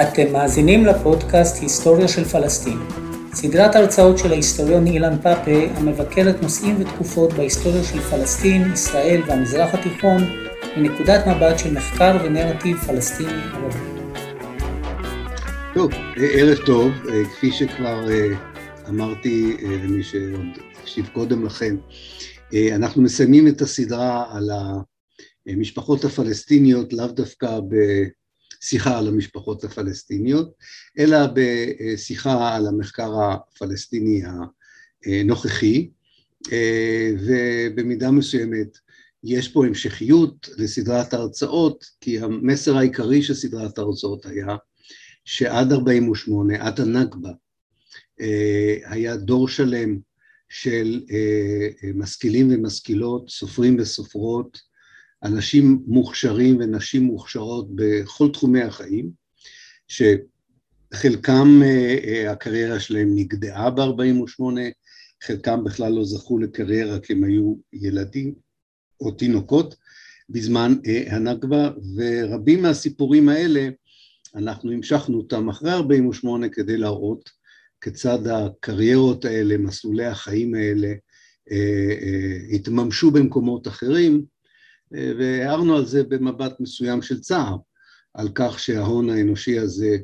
אתם מאזינים לפודקאסט היסטוריה של פלסטין, סדרת הרצאות של ההיסטוריון אילן פאפה המבקרת נושאים ותקופות בהיסטוריה של פלסטין, ישראל והמזרח התיכון מנקודת מבט של מחקר ונרטיב פלסטיני ערבי. טוב, ערב טוב, כפי שכבר אמרתי למי שעוד הקשיב קודם לכן, אנחנו מסיימים את הסדרה על המשפחות הפלסטיניות, לאו דווקא בשיחה על המשפחות הפלסטיניות, אלא בשיחה על המחקר הפלסטיני הנוכחי, ובמידה מסוימת יש פה המשכיות לסדרת ההרצאות, כי המסר העיקרי של סדרת ההרצאות היה שעד 48', עד הנכבה, היה דור שלם של משכילים ומשכילות, סופרים וסופרות, אנשים מוכשרים ונשים מוכשרות בכל תחומי החיים, שחלקם הקריירה שלהם נגדעה ב-48', חלקם בכלל לא זכו לקריירה כי הם היו ילדים או תינוקות בזמן הנכבה, ורבים מהסיפורים האלה אנחנו המשכנו אותם אחרי 48' כדי להראות כיצד הקריירות האלה, מסלולי החיים האלה, התממשו במקומות אחרים, והערנו על זה במבט מסוים של צער, על כך שההון האנושי הזה,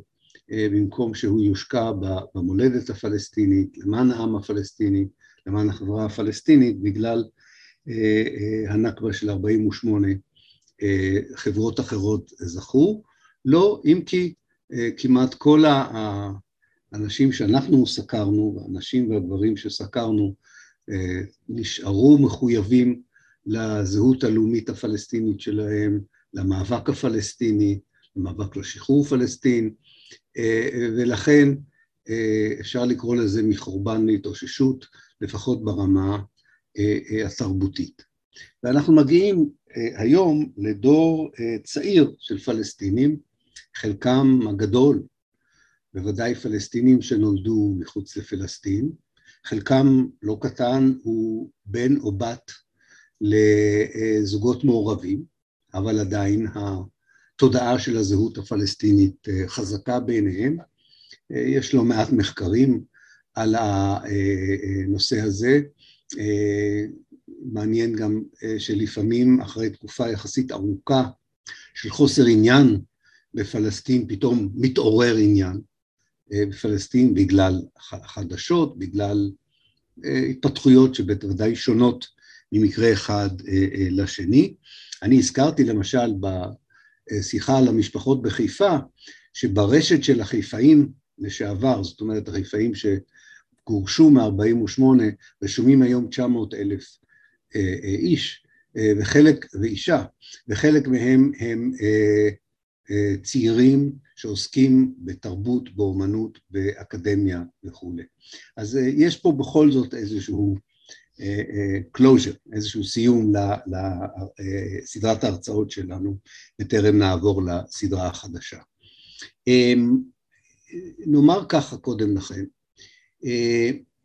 במקום שהוא יושקע במולדת הפלסטינית, למען העם הפלסטיני, למען החברה הפלסטינית, בגלל הנכבה של 48' חברות אחרות זכו, לא אם כי כמעט כל האנשים שאנחנו סקרנו, האנשים והגברים שסקרנו, נשארו מחויבים לזהות הלאומית הפלסטינית שלהם, למאבק הפלסטיני, למאבק לשחרור פלסטין, ולכן אפשר לקרוא לזה מחורבן להתאוששות, לפחות ברמה התרבותית. ואנחנו מגיעים היום לדור צעיר של פלסטינים, חלקם הגדול, בוודאי פלסטינים שנולדו מחוץ לפלסטין, חלקם לא קטן הוא בן או בת לזוגות מעורבים, אבל עדיין התודעה של הזהות הפלסטינית חזקה בעיניהם. יש לא מעט מחקרים על הנושא הזה, מעניין גם שלפעמים אחרי תקופה יחסית ארוכה של חוסר עניין בפלסטין, פתאום מתעורר עניין בפלסטין בגלל חדשות, בגלל התפתחויות שבוודאי שונות ממקרה אחד לשני. אני הזכרתי למשל בשיחה על המשפחות בחיפה, שברשת של החיפאים לשעבר, זאת אומרת החיפאים שגורשו מ-48, רשומים היום 900 אלף איש וחלק, ואישה, וחלק מהם הם צעירים שעוסקים בתרבות, באומנות, באקדמיה וכולי. אז יש פה בכל זאת איזשהו closure, איזשהו סיום לסדרת ההרצאות שלנו, בטרם נעבור לסדרה החדשה. נאמר ככה קודם לכן,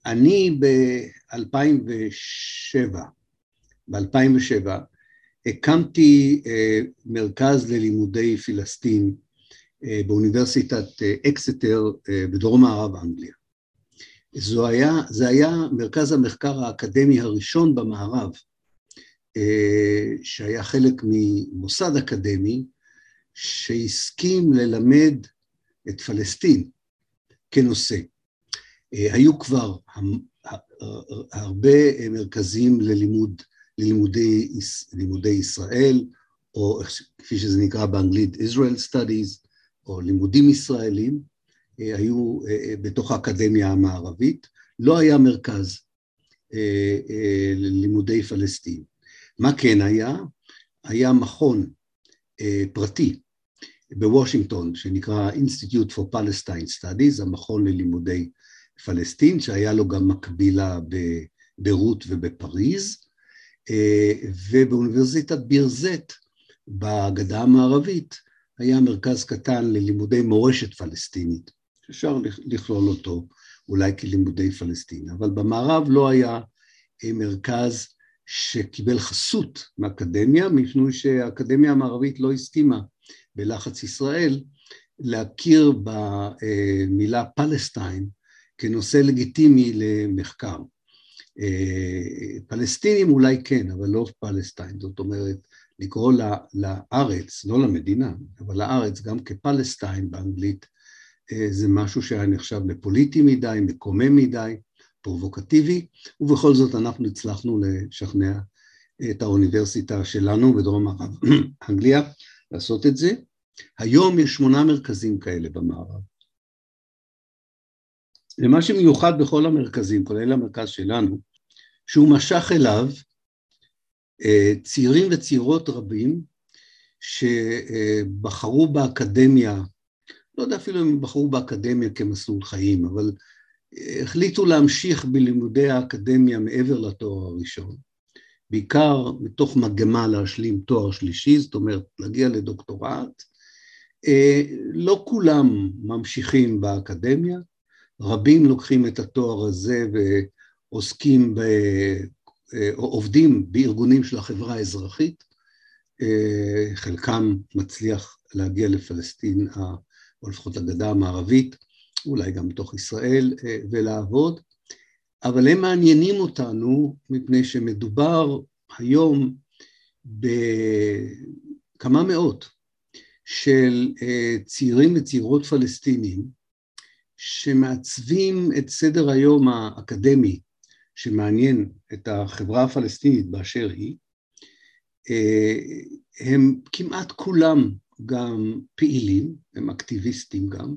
אני ב-2007, ב-2007 הקמתי מרכז ללימודי פלסטין באוניברסיטת אקסטר בדרום מערב אנגליה. זו היה, זה היה מרכז המחקר האקדמי הראשון במערב, שהיה חלק ממוסד אקדמי שהסכים ללמד את פלסטין כנושא. היו כבר הרבה מרכזים ללימוד, ללימודי לימודי ישראל, או כפי שזה נקרא באנגלית Israel Studies, או לימודים ישראלים, היו בתוך האקדמיה המערבית, לא היה מרכז ללימודי פלסטין. מה כן היה? היה מכון פרטי בוושינגטון שנקרא Institute for Palestine Studies, המכון ללימודי פלסטין, שהיה לו גם מקבילה בביירות ובפריז, ובאוניברסיטת בירזט בגדה המערבית היה מרכז קטן ללימודי מורשת פלסטינית, שאפשר לכלול אותו אולי כלימודי פלסטין, אבל במערב לא היה מרכז שקיבל חסות מאקדמיה, מפני שהאקדמיה המערבית לא הסכימה בלחץ ישראל להכיר במילה פלסטיין כנושא לגיטימי למחקר. פלסטינים אולי כן, אבל לא פלסטיין, זאת אומרת, לקרוא לארץ, לא למדינה, אבל לארץ גם כפלסטיין באנגלית, זה משהו שהיה נחשב לפוליטי מדי, מקומם מדי, פרובוקטיבי, ובכל זאת אנחנו הצלחנו לשכנע את האוניברסיטה שלנו בדרום מערב אנגליה לעשות את זה. היום יש שמונה מרכזים כאלה במערב. ומה שמיוחד בכל המרכזים, כולל המרכז שלנו, שהוא משך אליו אה, צעירים וצעירות רבים שבחרו באקדמיה, לא יודע אפילו אם בחרו באקדמיה כמסלול חיים, אבל החליטו להמשיך בלימודי האקדמיה מעבר לתואר הראשון, בעיקר מתוך מגמה להשלים תואר שלישי, זאת אומרת להגיע לדוקטורט. אה, לא כולם ממשיכים באקדמיה, רבים לוקחים את התואר הזה ועוסקים, ב, אה, עובדים בארגונים של החברה האזרחית, אה, חלקם מצליח להגיע לפלסטין, או לפחות לגדה המערבית, אולי גם בתוך ישראל, אה, ולעבוד, אבל הם מעניינים אותנו מפני שמדובר היום בכמה מאות של אה, צעירים וצעירות פלסטינים שמעצבים את סדר היום האקדמי שמעניין את החברה הפלסטינית באשר היא, אה, הם כמעט כולם גם פעילים, הם אקטיביסטים גם,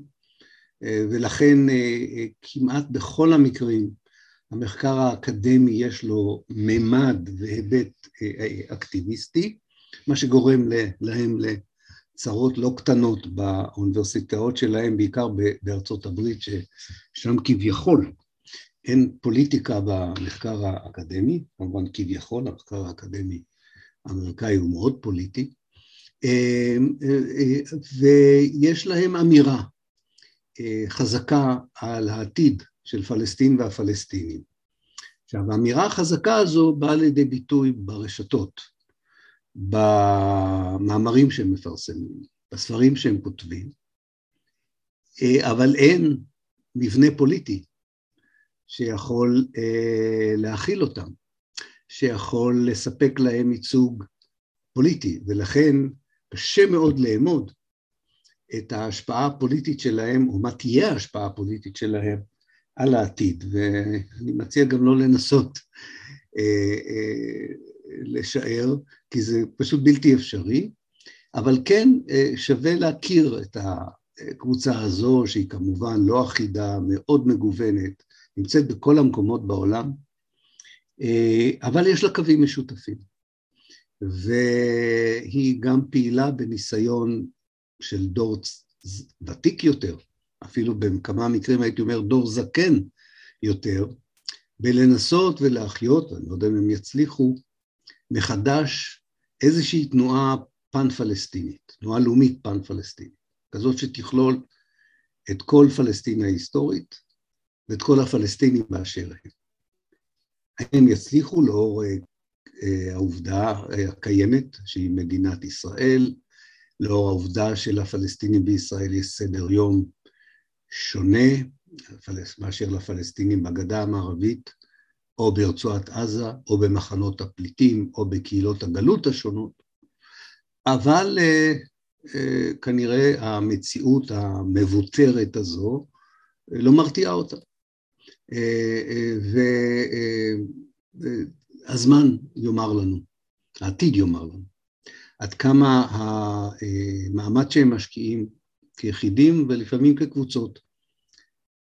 אה, ולכן אה, אה, כמעט בכל המקרים המחקר האקדמי יש לו מימד והיבט אקטיביסטי, מה שגורם להם לצרות לא קטנות באוניברסיטאות שלהם, בעיקר בארצות הברית, ששם כביכול אין פוליטיקה במחקר האקדמי, כמובן כביכול, המחקר האקדמי האמריקאי הוא מאוד פוליטי, ויש להם אמירה אה, חזקה על העתיד של פלסטין והפלסטינים. עכשיו, האמירה החזקה הזו באה לידי ביטוי ברשתות, במאמרים שהם מפרסמים, בספרים שהם כותבים, אה, אבל אין מבנה פוליטי שיכול אה, להכיל אותם, שיכול לספק להם ייצוג פוליטי, ולכן קשה מאוד לאמוד את ההשפעה הפוליטית שלהם, או מה תהיה ההשפעה הפוליטית שלהם על העתיד, ואני מציע גם לא לנסות אה, אה, לשער, כי זה פשוט בלתי אפשרי, אבל כן אה, שווה להכיר את הקבוצה הזו, שהיא כמובן לא אחידה, מאוד מגוונת, נמצאת בכל המקומות בעולם, אה, אבל יש לה קווים משותפים. והיא גם פעילה בניסיון של דור ותיק יותר, אפילו בכמה מקרים הייתי אומר דור זקן יותר, בלנסות ולהחיות, אני לא יודע אם הם יצליחו, מחדש איזושהי תנועה פן-פלסטינית, תנועה לאומית פן-פלסטינית, כזאת שתכלול את כל פלסטין ההיסטורית ואת כל הפלסטינים באשר הם. האם הם יצליחו לאור העובדה אה, הקיימת שהיא מדינת ישראל, לאור העובדה שלפלסטינים בישראל יש סדר יום שונה מאשר לפלסטינים בגדה המערבית, או ברצועת עזה, או במחנות הפליטים, או בקהילות הגלות השונות, אבל uh, כנראה המציאות המבוטרת הזו לא מרתיעה אותה. והזמן יאמר לנו, העתיד יאמר לנו. עד כמה המאמץ שהם משקיעים כיחידים ולפעמים כקבוצות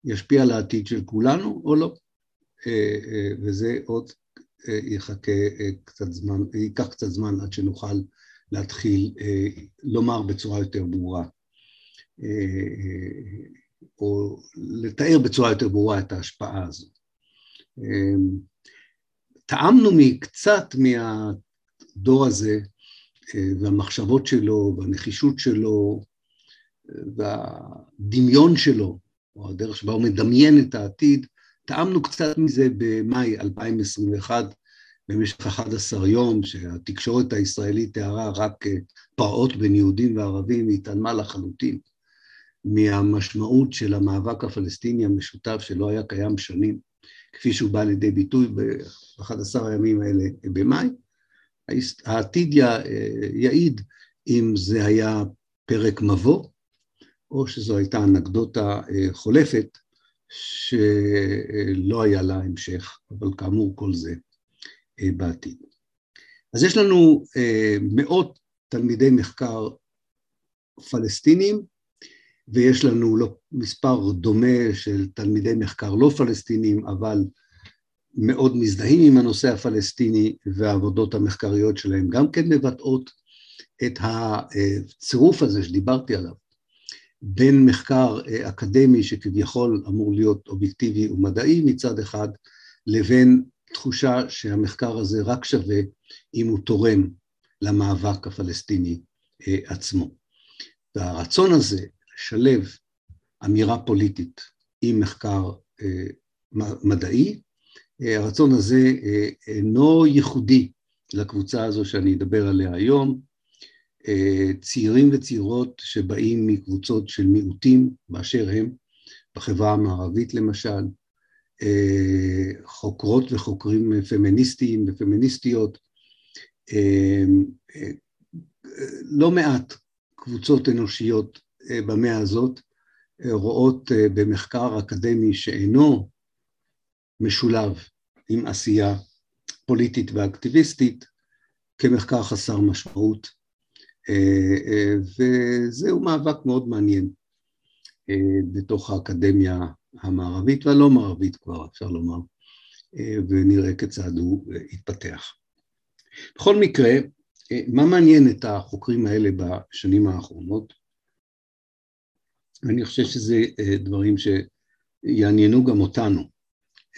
ישפיע על העתיד של כולנו או לא, וזה עוד יחכה קצת זמן, ייקח קצת זמן עד שנוכל להתחיל לומר בצורה יותר ברורה או לתאר בצורה יותר ברורה את ההשפעה הזו. טעמנו מקצת מהדור הזה והמחשבות שלו, והנחישות שלו, והדמיון שלו, או הדרך שבה הוא מדמיין את העתיד, טעמנו קצת מזה במאי 2021, במשך 11 יום, שהתקשורת הישראלית תיארה רק פרעות בין יהודים וערבים, היא התעלמה לחלוטין מהמשמעות של המאבק הפלסטיני המשותף שלא היה קיים שנים, כפי שהוא בא לידי ביטוי ב-11 הימים האלה במאי. העתיד יעיד אם זה היה פרק מבוא, או שזו הייתה אנקדוטה אה, חולפת שלא היה לה המשך, אבל כאמור כל זה אה, בעתיד. אז יש לנו אה, מאות תלמידי מחקר פלסטינים, ויש לנו לא, מספר דומה של תלמידי מחקר לא פלסטינים, אבל מאוד מזדהים עם הנושא הפלסטיני, והעבודות המחקריות שלהם גם כן מבטאות את הצירוף הזה שדיברתי עליו, בין מחקר אקדמי שכביכול אמור להיות אובייקטיבי ומדעי מצד אחד, לבין תחושה שהמחקר הזה רק שווה אם הוא תורם למאבק הפלסטיני אה, עצמו. והרצון הזה לשלב אמירה פוליטית עם מחקר אה, מדעי, אה, הרצון הזה אינו ייחודי לקבוצה הזו שאני אדבר עליה היום, צעירים וצעירות שבאים מקבוצות של מיעוטים באשר הם, בחברה המערבית למשל, חוקרות וחוקרים פמיניסטיים ופמיניסטיות, לא מעט קבוצות אנושיות במאה הזאת רואות במחקר אקדמי שאינו משולב עם עשייה פוליטית ואקטיביסטית כמחקר חסר משמעות, וזהו מאבק מאוד מעניין בתוך האקדמיה המערבית והלא מערבית כבר, אפשר לומר, ונראה כיצד הוא יתפתח. בכל מקרה, מה מעניין את החוקרים האלה בשנים האחרונות? אני חושב שזה דברים שיעניינו גם אותנו,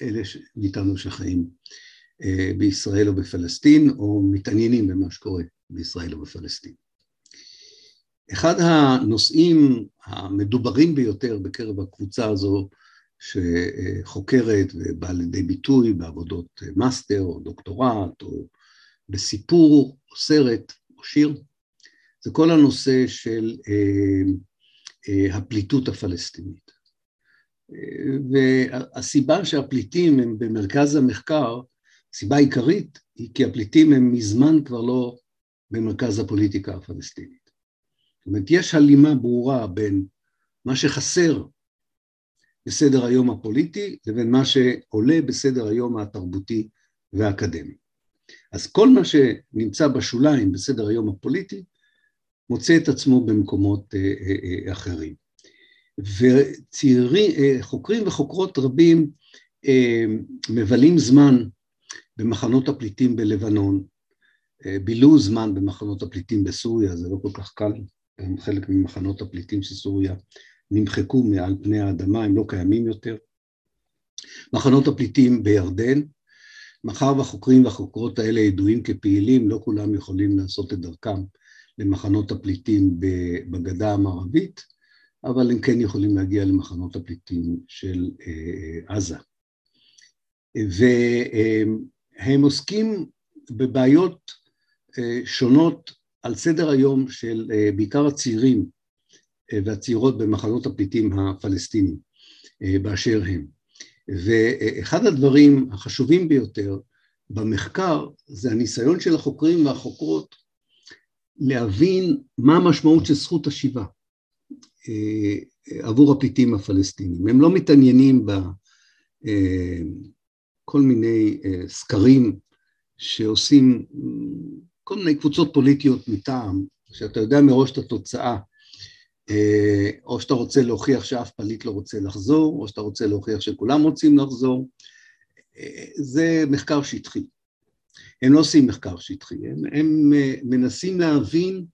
אלה מאיתנו שחיים בישראל או בפלסטין, או מתעניינים במה שקורה בישראל או בפלסטין. אחד הנושאים המדוברים ביותר בקרב הקבוצה הזו שחוקרת ובאה לידי ביטוי בעבודות מאסטר או דוקטורט או בסיפור או סרט או שיר, זה כל הנושא של אה, אה, הפליטות הפלסטינית. והסיבה שהפליטים הם במרכז המחקר, סיבה עיקרית היא כי הפליטים הם מזמן כבר לא במרכז הפוליטיקה הפלסטינית. זאת אומרת, יש הלימה ברורה בין מה שחסר בסדר היום הפוליטי לבין מה שעולה בסדר היום התרבותי והאקדמי. אז כל מה שנמצא בשוליים בסדר היום הפוליטי מוצא את עצמו במקומות אה, אה, אה, אחרים. וצעירים, חוקרים וחוקרות רבים מבלים זמן במחנות הפליטים בלבנון, בילו זמן במחנות הפליטים בסוריה, זה לא כל כך קל, גם חלק ממחנות הפליטים של סוריה נמחקו מעל פני האדמה, הם לא קיימים יותר. מחנות הפליטים בירדן, מאחר והחוקרים והחוקרות האלה ידועים כפעילים, לא כולם יכולים לעשות את דרכם למחנות הפליטים בגדה המערבית, אבל הם כן יכולים להגיע למחנות הפליטים של אה, עזה. והם עוסקים בבעיות אה, שונות על סדר היום של אה, בעיקר הצעירים והצעירות במחנות הפליטים הפלסטינים באשר הם. ואחד הדברים החשובים ביותר במחקר זה הניסיון של החוקרים והחוקרות להבין מה המשמעות של זכות השיבה אה, עבור הפליטים הפלסטינים. הם לא מתעניינים בכל אה, מיני אה, סקרים שעושים כל מיני קבוצות פוליטיות מטעם, שאתה יודע מראש את התוצאה אה, או שאתה רוצה להוכיח שאף פליט לא רוצה לחזור, או שאתה רוצה להוכיח שכולם רוצים לחזור, זה מחקר שטחי. הם לא עושים מחקר שטחי, הם, הם אה, מנסים להבין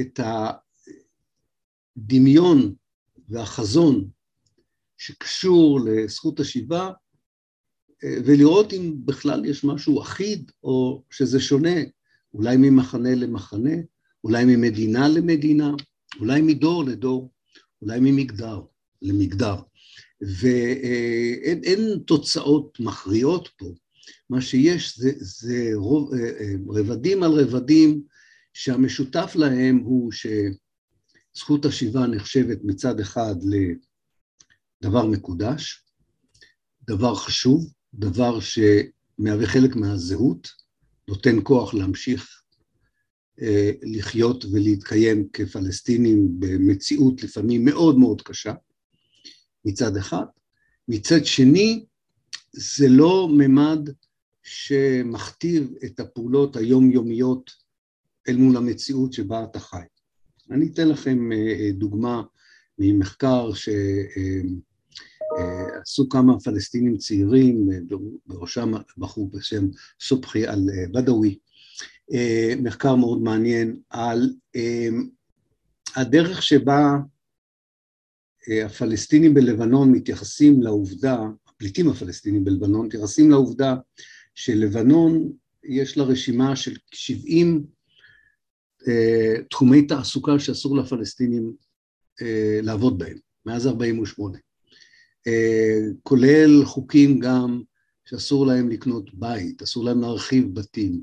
את הדמיון והחזון שקשור לזכות השיבה, ולראות אם בכלל יש משהו אחיד או שזה שונה, אולי ממחנה למחנה, אולי ממדינה למדינה. אולי מדור לדור, אולי ממגדר למגדר. ואין תוצאות מכריעות פה, מה שיש זה, זה רוב, אה, אה, רבדים על רבדים שהמשותף להם הוא זכות השיבה נחשבת מצד אחד לדבר מקודש, דבר חשוב, דבר שמהווה חלק מהזהות, נותן כוח להמשיך אה, לחיות ולהתקיים כפלסטינים במציאות לפעמים מאוד מאוד קשה, מצד אחד. מצד שני, זה לא ממד שמכתיב את הפעולות היומיומיות אל מול המציאות שבה אתה חי. אני אתן לכם אה, דוגמה ממחקר שעשו כמה פלסטינים צעירים, בראשם בחור בשם סובחי אל-בדווי, אה, מחקר מאוד מעניין על אה, הדרך שבה הפלסטינים בלבנון מתייחסים לעובדה, הפליטים הפלסטינים בלבנון מתייחסים לעובדה שלבנון יש לה רשימה של 70 אה, תחומי תעסוקה שאסור לפלסטינים אה, לעבוד בהם, מאז 48. אה, כולל חוקים גם שאסור להם לקנות בית, אסור להם להרחיב בתים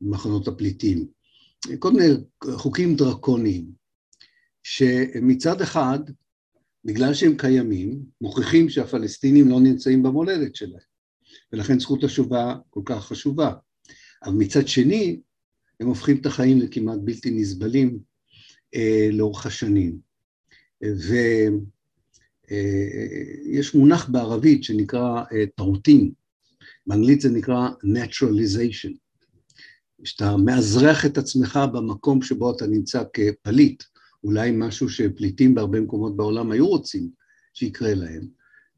במחנות הפליטים, כל מיני חוקים דרקוניים, שמצד אחד, בגלל שהם קיימים, מוכיחים שהפלסטינים לא נמצאים במולדת שלהם, ולכן זכות השובה כל כך חשובה. אבל מצד שני, הם הופכים את החיים לכמעט בלתי נסבלים אה, לאורך השנים. ויש אה, מונח בערבית שנקרא אה, טרוטין, באנגלית זה נקרא naturalization, שאתה מאזרח את עצמך במקום שבו אתה נמצא כפליט, אולי משהו שפליטים בהרבה מקומות בעולם היו רוצים שיקרה להם,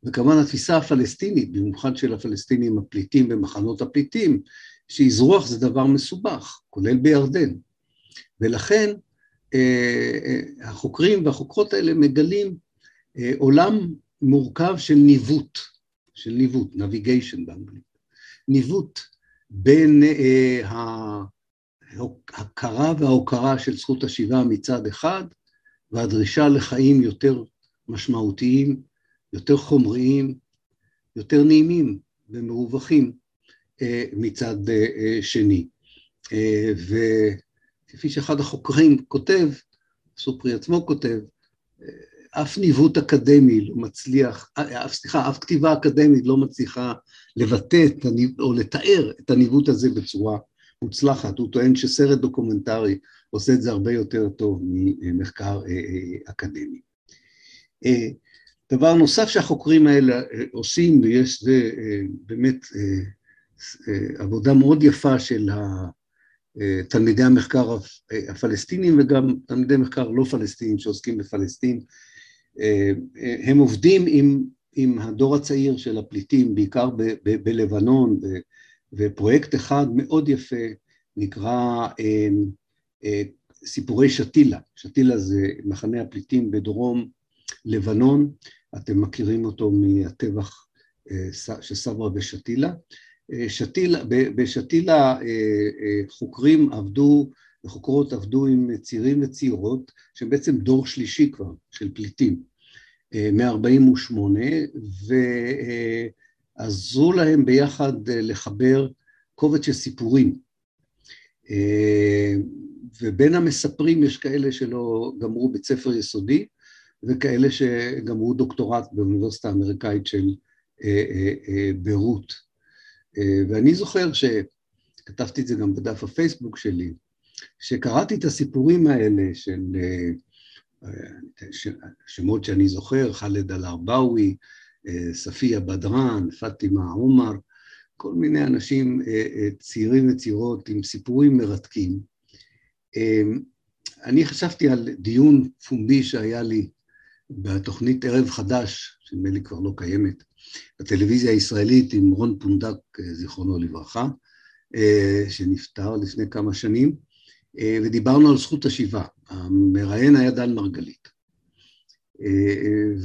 וכמובן התפיסה הפלסטינית, במיוחד של הפלסטינים הפליטים במחנות הפליטים, שאזרוח זה דבר מסובך, כולל בירדן. ולכן אה, אה, החוקרים והחוקרות האלה מגלים אה, עולם מורכב של ניווט, של ניווט, navigation באנגלית, ניווט בין ההכרה וההוקרה של זכות השיבה מצד אחד, והדרישה לחיים יותר משמעותיים, יותר חומריים, יותר נעימים ומרווחים אה, מצד אה, אה, שני. וכפי שאחד החוקרים כותב, סופרי עצמו כותב, אף ניווט אקדמי לא מצליח, אף, סליחה, אף כתיבה אקדמית לא מצליחה לבטא את או לתאר את הניווט הזה בצורה מוצלחת. הוא טוען שסרט דוקומנטרי עושה את זה הרבה יותר טוב ממחקר אקדמי. דבר נוסף שהחוקרים האלה עושים, ויש זה באמת אה, עבודה מאוד יפה של אה, תלמידי המחקר הפלסטינים וגם תלמידי מחקר לא פלסטינים שעוסקים בפלסטין. אה, הם עובדים עם, עם הדור הצעיר של הפליטים, בעיקר ב, ב, בלבנון, ופרויקט אחד מאוד יפה נקרא סיפורי שתילה. שתילה זה מחנה הפליטים בדרום לבנון, אתם מכירים אותו מהטבח של סברה ושתילה. שתילה, בשתילה אה, אה, חוקרים עבדו וחוקרות עבדו עם צעירים וצעירות שהם בעצם דור שלישי כבר של פליטים אה, מ-48 ועזרו להם ביחד לחבר קובץ של סיפורים. ובין המספרים יש כאלה שלא גמרו בית ספר יסודי וכאלה שגמרו דוקטורט באוניברסיטה האמריקאית של ביירות אה, ואני זוכר שכתבתי את זה גם בדף הפייסבוק שלי, שקראתי את הסיפורים האלה של אה, שמות שאני זוכר, חאלד אל-ערבאווי, אה, ספיה בדראן, פאטימה עומר, כל מיני אנשים צעירים וצעירות עם סיפורים מרתקים. אני חשבתי על דיון פומבי שהיה לי בתוכנית ערב חדש, שנדמה לי כבר לא קיימת, בטלוויזיה הישראלית עם רון פונדק, אה, זיכרונו לברכה, אה, שנפטר לפני כמה שנים, אה, ודיברנו על זכות השיבה. המראיין היה דן מרגלית.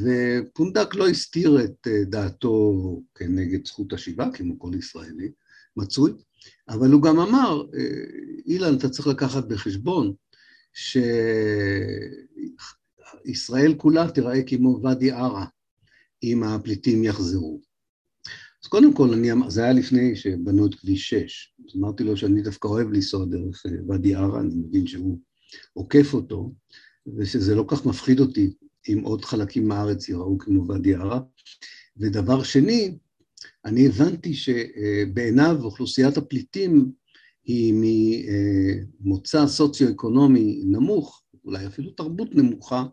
ופונדק לא הסתיר את דעתו כנגד זכות השיבה, כמו כל ישראלי, מצוי, אבל הוא גם אמר, אילן, אתה צריך לקחת בחשבון שישראל כולה תיראה כמו ואדי ערה, אם הפליטים יחזרו. אז קודם כל, אני, אמ-, זה היה לפני שבנו את כביש 6, אז אמרתי לו שאני דווקא אוהב לנסוע דרך אה, ואדי ערה, אני מבין שהוא עוקף אותו, ושזה לא כך מפחיד אותי אם עוד חלקים מהארץ יראו כמו ואדי ערה. ודבר שני, אני הבנתי שבעיניו אוכלוסיית הפליטים היא ממוצא סוציו-אקונומי נמוך, אולי אפילו תרבות נמוכה,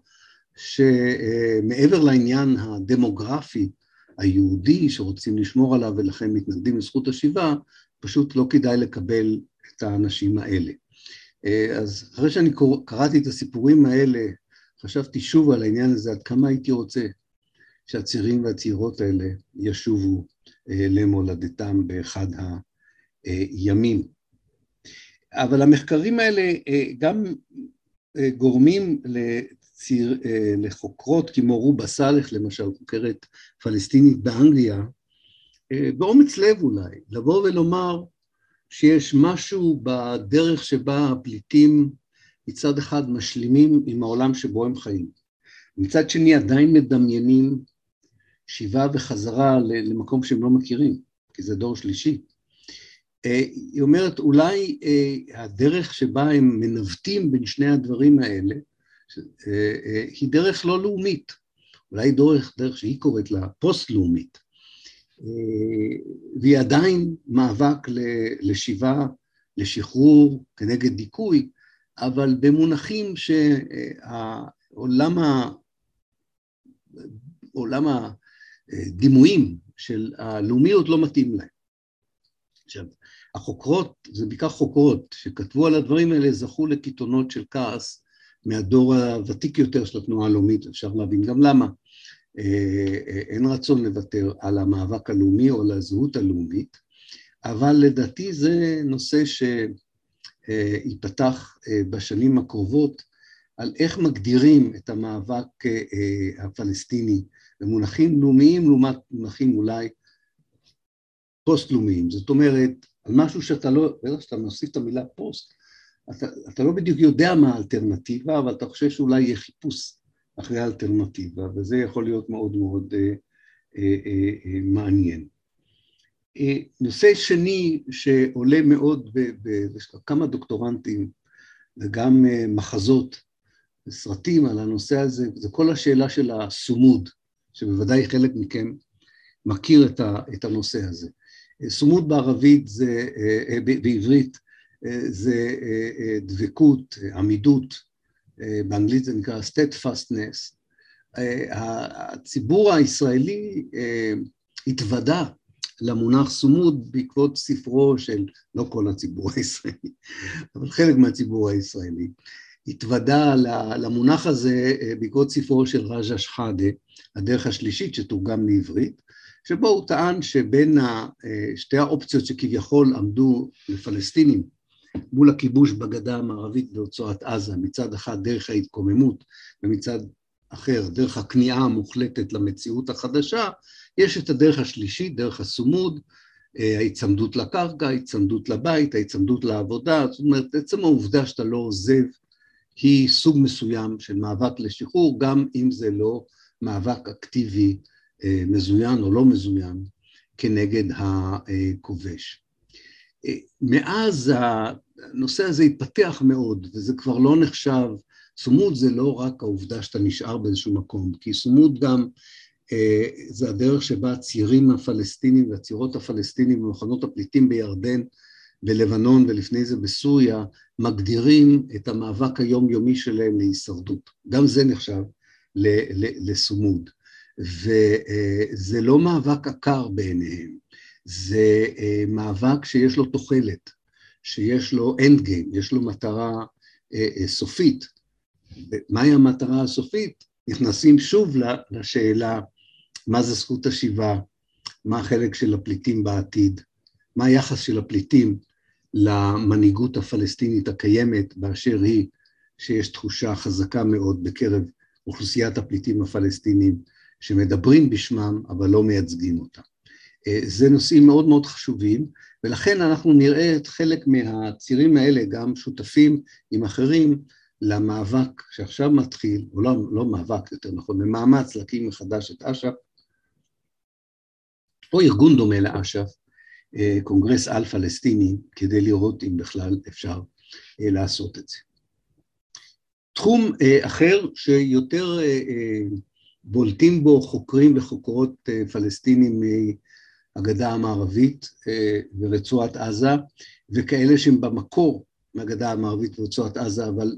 שמעבר לעניין הדמוגרפי היהודי שרוצים לשמור עליו ולכן מתנגדים לזכות השיבה, פשוט לא כדאי לקבל את האנשים האלה. אז אחרי שאני קראתי את הסיפורים האלה, חשבתי שוב על העניין הזה, עד כמה הייתי רוצה שהצעירים והצעירות האלה ישובו אה, למולדתם באחד הימים. אבל המחקרים האלה אה, גם אה, גורמים לציר, לחוקרות כמו רובה סאלח, למשל, חוקרת פלסטינית באנגליה, באומץ לב אולי, לבוא ולומר שיש משהו בדרך שבה הפליטים מצד אחד משלימים עם העולם שבו הם חיים. מצד שני עדיין מדמיינים שיבה וחזרה למקום שהם לא מכירים, כי זה דור שלישי. אה, היא אומרת, אולי אה, הדרך שבה הם מנווטים בין שני הדברים האלה, אה, היא דרך לא לאומית, אולי דרך, דרך שהיא קוראת לה פוסט-לאומית, והיא עדיין מאבק לשיבה, לשחרור, כנגד דיכוי, אבל במונחים שהעולם ה... עולם הדימויים של הלאומיות לא מתאים להם. עכשיו, החוקרות, זה בעיקר חוקרות שכתבו על הדברים האלה, זכו לקיתונות של כעס מהדור הוותיק יותר של התנועה הלאומית, אפשר להבין גם למה. אה, אה, אין רצון לוותר על המאבק הלאומי או על הזהות הלאומית, אבל לדעתי זה נושא שייפתח אה, בשנים הקרובות על איך מגדירים את המאבק הפלסטיני במונחים לאומיים לעומת מונחים אולי פוסט-לאומיים. זאת אומרת, על משהו שאתה לא, בטח שאתה מוסיף את המילה פוסט, אתה, אתה לא בדיוק יודע מה האלטרנטיבה, אבל אתה חושב שאולי יהיה חיפוש אחרי האלטרנטיבה, וזה יכול להיות מאוד מאוד אה, אה, אה, אה, מעניין. אה, נושא שני שעולה מאוד, יש כמה דוקטורנטים וגם אה, מחזות וסרטים על הנושא הזה, זה כל השאלה של הסומוד, שבוודאי חלק מכם מכיר את, הנושא הזה. סומוד בערבית זה, אה, אה, בעברית זה דבקות, עמידות, באנגלית זה נקרא steadfastness. הציבור הישראלי התוודה למונח סומוד בעקבות ספרו של, לא כל הציבור הישראלי, אבל חלק מהציבור הישראלי, התוודה למונח הזה אה, בעקבות ספרו של רג'ה שחאדה, הדרך השלישית שתורגם לעברית, שבו הוא טען שבין אה, שתי האופציות שכביכול עמדו לפלסטינים מול הכיבוש בגדה המערבית ברצועת עזה, מצד אחד דרך ההתקוממות ומצד אחר דרך הכניעה המוחלטת למציאות החדשה, יש את הדרך השלישית, דרך הסומוד, אה, ההיצמדות לקרקע, ההיצמדות לבית, ההיצמדות לעבודה, זאת אומרת עצם העובדה שאתה לא עוזב היא סוג מסוים של מאבק לשחרור, גם אם זה לא מאבק אקטיבי אה, מזוין או לא מזוין כנגד הכובש. אה, מאז הנושא הזה התפתח מאוד, וזה כבר לא נחשב, סומות זה לא רק העובדה שאתה נשאר באיזשהו מקום, כי סומות גם זה הדרך שבה הצעירים הפלסטינים והצעירות הפלסטינים במחנות הפליטים בירדן בלבנון ולפני זה בסוריה, מגדירים את המאבק היומיומי שלהם להישרדות. גם זה נחשב לסומוד. וזה לא מאבק עקר בעיניהם, זה אה, מאבק שיש לו תוחלת, שיש לו אנד גיים, יש לו מטרה אה, אה, סופית. מהי המטרה הסופית? נכנסים שוב לשאלה מה זה זכות השיבה, מה החלק של הפליטים בעתיד, מה היחס של הפליטים למנהיגות הפלסטינית הקיימת באשר היא, שיש תחושה חזקה מאוד בקרב אוכלוסיית הפליטים הפלסטינים שמדברים בשמם אבל לא מייצגים אותם. אה, זה נושאים מאוד מאוד חשובים ולכן אנחנו נראה את חלק מהצירים האלה גם שותפים עם אחרים למאבק שעכשיו מתחיל, או לא, לא מאבק יותר נכון, במאמץ להקים מחדש את אש"ף, או ארגון דומה לאש"ף, אה, קונגרס על-פלסטיני, כדי לראות אם בכלל אפשר אה, לעשות את זה. תחום אחר שיותר בולטים בו חוקרים וחוקרות פלסטינים מהגדה המערבית ורצועת עזה, וכאלה שהם במקור מהגדה המערבית ורצועת עזה, אבל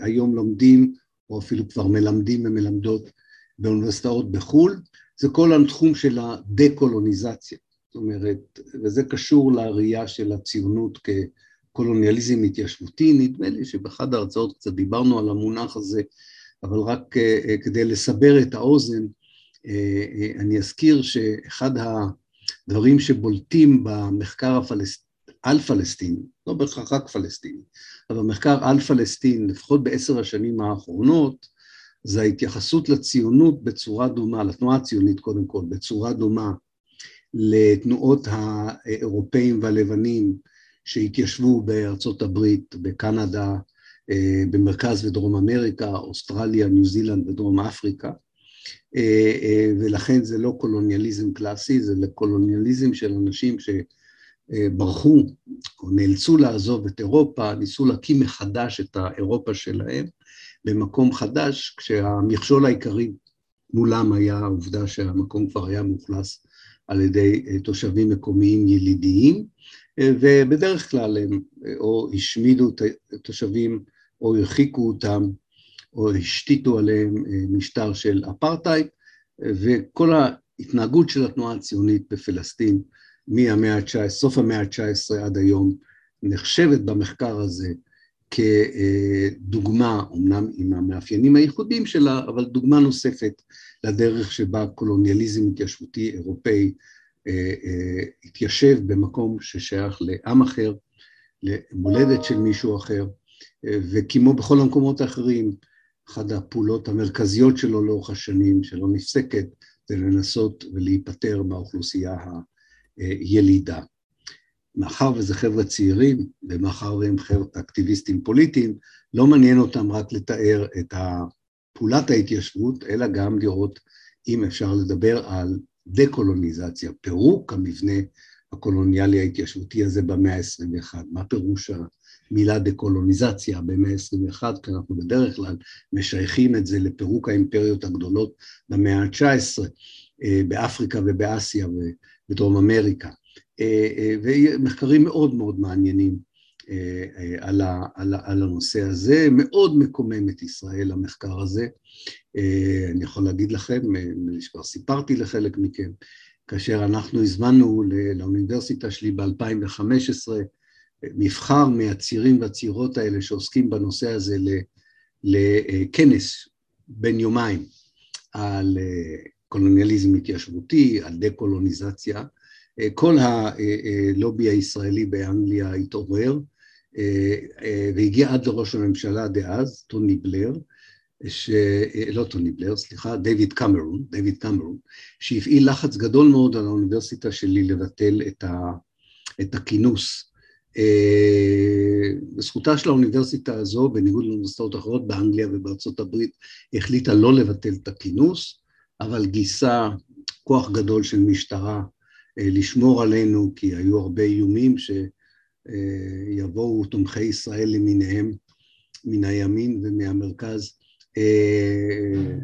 היום לומדים או אפילו כבר מלמדים ומלמדות באוניברסיטאות בחו"ל, זה כל התחום של הדה-קולוניזציה, זאת אומרת, וזה קשור לראייה של הציונות כקולוניאליזם התיישבותי, נדמה לי שבאחד ההרצאות קצת דיברנו על המונח הזה, אבל רק uh, כדי לסבר את האוזן, uh, אני אזכיר שאחד הדברים שבולטים במחקר הפלסטיני, על פלסטין, לא בהכרח רק פלסטין, אבל במחקר על פלסטין, לפחות בעשר השנים האחרונות, זה ההתייחסות לציונות בצורה דומה, לתנועה הציונית קודם כל, בצורה דומה לתנועות האירופאים והלבנים שהתיישבו בארצות הברית, בקנדה, אה, במרכז ודרום אמריקה, אוסטרליה, ניו זילנד ודרום אפריקה, אה, אה, ולכן זה לא קולוניאליזם קלאסי, זה קולוניאליזם של אנשים שברחו או נאלצו לעזוב את אירופה, ניסו להקים מחדש את האירופה שלהם, במקום חדש, כשהמכשול העיקרי מולם היה העובדה שהמקום כבר היה מאוכלס על ידי אה, תושבים מקומיים ילידיים, אה, ובדרך כלל הם אה, או השמידו את התושבים או הרחיקו אותם או השתיתו עליהם משטר של אפרטהייד, וכל ההתנהגות של התנועה הציונית בפלסטין מהמאה ה-19, סוף המאה ה-19 עד היום, נחשבת במחקר הזה כדוגמה, אמנם עם המאפיינים הייחודיים שלה, אבל דוגמה נוספת לדרך שבה קולוניאליזם התיישבותי אירופאי אה, אה, התיישב במקום ששייך לעם אחר, למולדת של מישהו אחר, אה, וכמו בכל המקומות האחרים, אחת הפעולות המרכזיות שלו לאורך השנים, שלא נפסקת, זה לנסות ולהיפטר מהאוכלוסייה הילידה. מאחר וזה חבר'ה צעירים, ומאחר והם חבר'ה אקטיביסטים פוליטיים, לא מעניין אותם רק לתאר את פעולת ההתיישבות, אלא גם לראות אם אפשר לדבר על דה-קולוניזציה, פירוק המבנה הקולוניאלי ההתיישבותי הזה במאה ה-21. מה פירוש המילה דה-קולוניזציה במאה ה-21? כי אנחנו בדרך כלל משייכים את זה לפירוק האימפריות הגדולות במאה ה-19, אה, באפריקה ובאסיה ובדרום אמריקה. אה, אה, ומחקרים מאוד מאוד מעניינים אה, על, על, על הנושא הזה, מאוד מקומם את ישראל המחקר הזה. אני יכול להגיד לכם, כבר סיפרתי לחלק מכם, כאשר אנחנו הזמנו לאוניברסיטה שלי ב-2015 מבחר מהצעירים והצעירות האלה שעוסקים בנושא הזה לכנס בן יומיים על קולוניאליזם התיישבותי, על דה-קולוניזציה, כל הלובי הישראלי באנגליה התעורר והגיע עד לראש הממשלה דאז, טוני בלר, ש... לא טוני בלר, סליחה, דיוויד קמרון, דיוויד קמרון, שהפעיל לחץ גדול מאוד על האוניברסיטה שלי לבטל את, ה... את הכינוס. בזכותה של האוניברסיטה הזו, בניגוד לאוניברסיטאות אחרות באנגליה ובארצות הברית, החליטה לא לבטל את הכינוס, אבל גייסה כוח גדול של משטרה לשמור עלינו, כי היו הרבה איומים שיבואו תומכי ישראל למיניהם מן הימין ומהמרכז אה,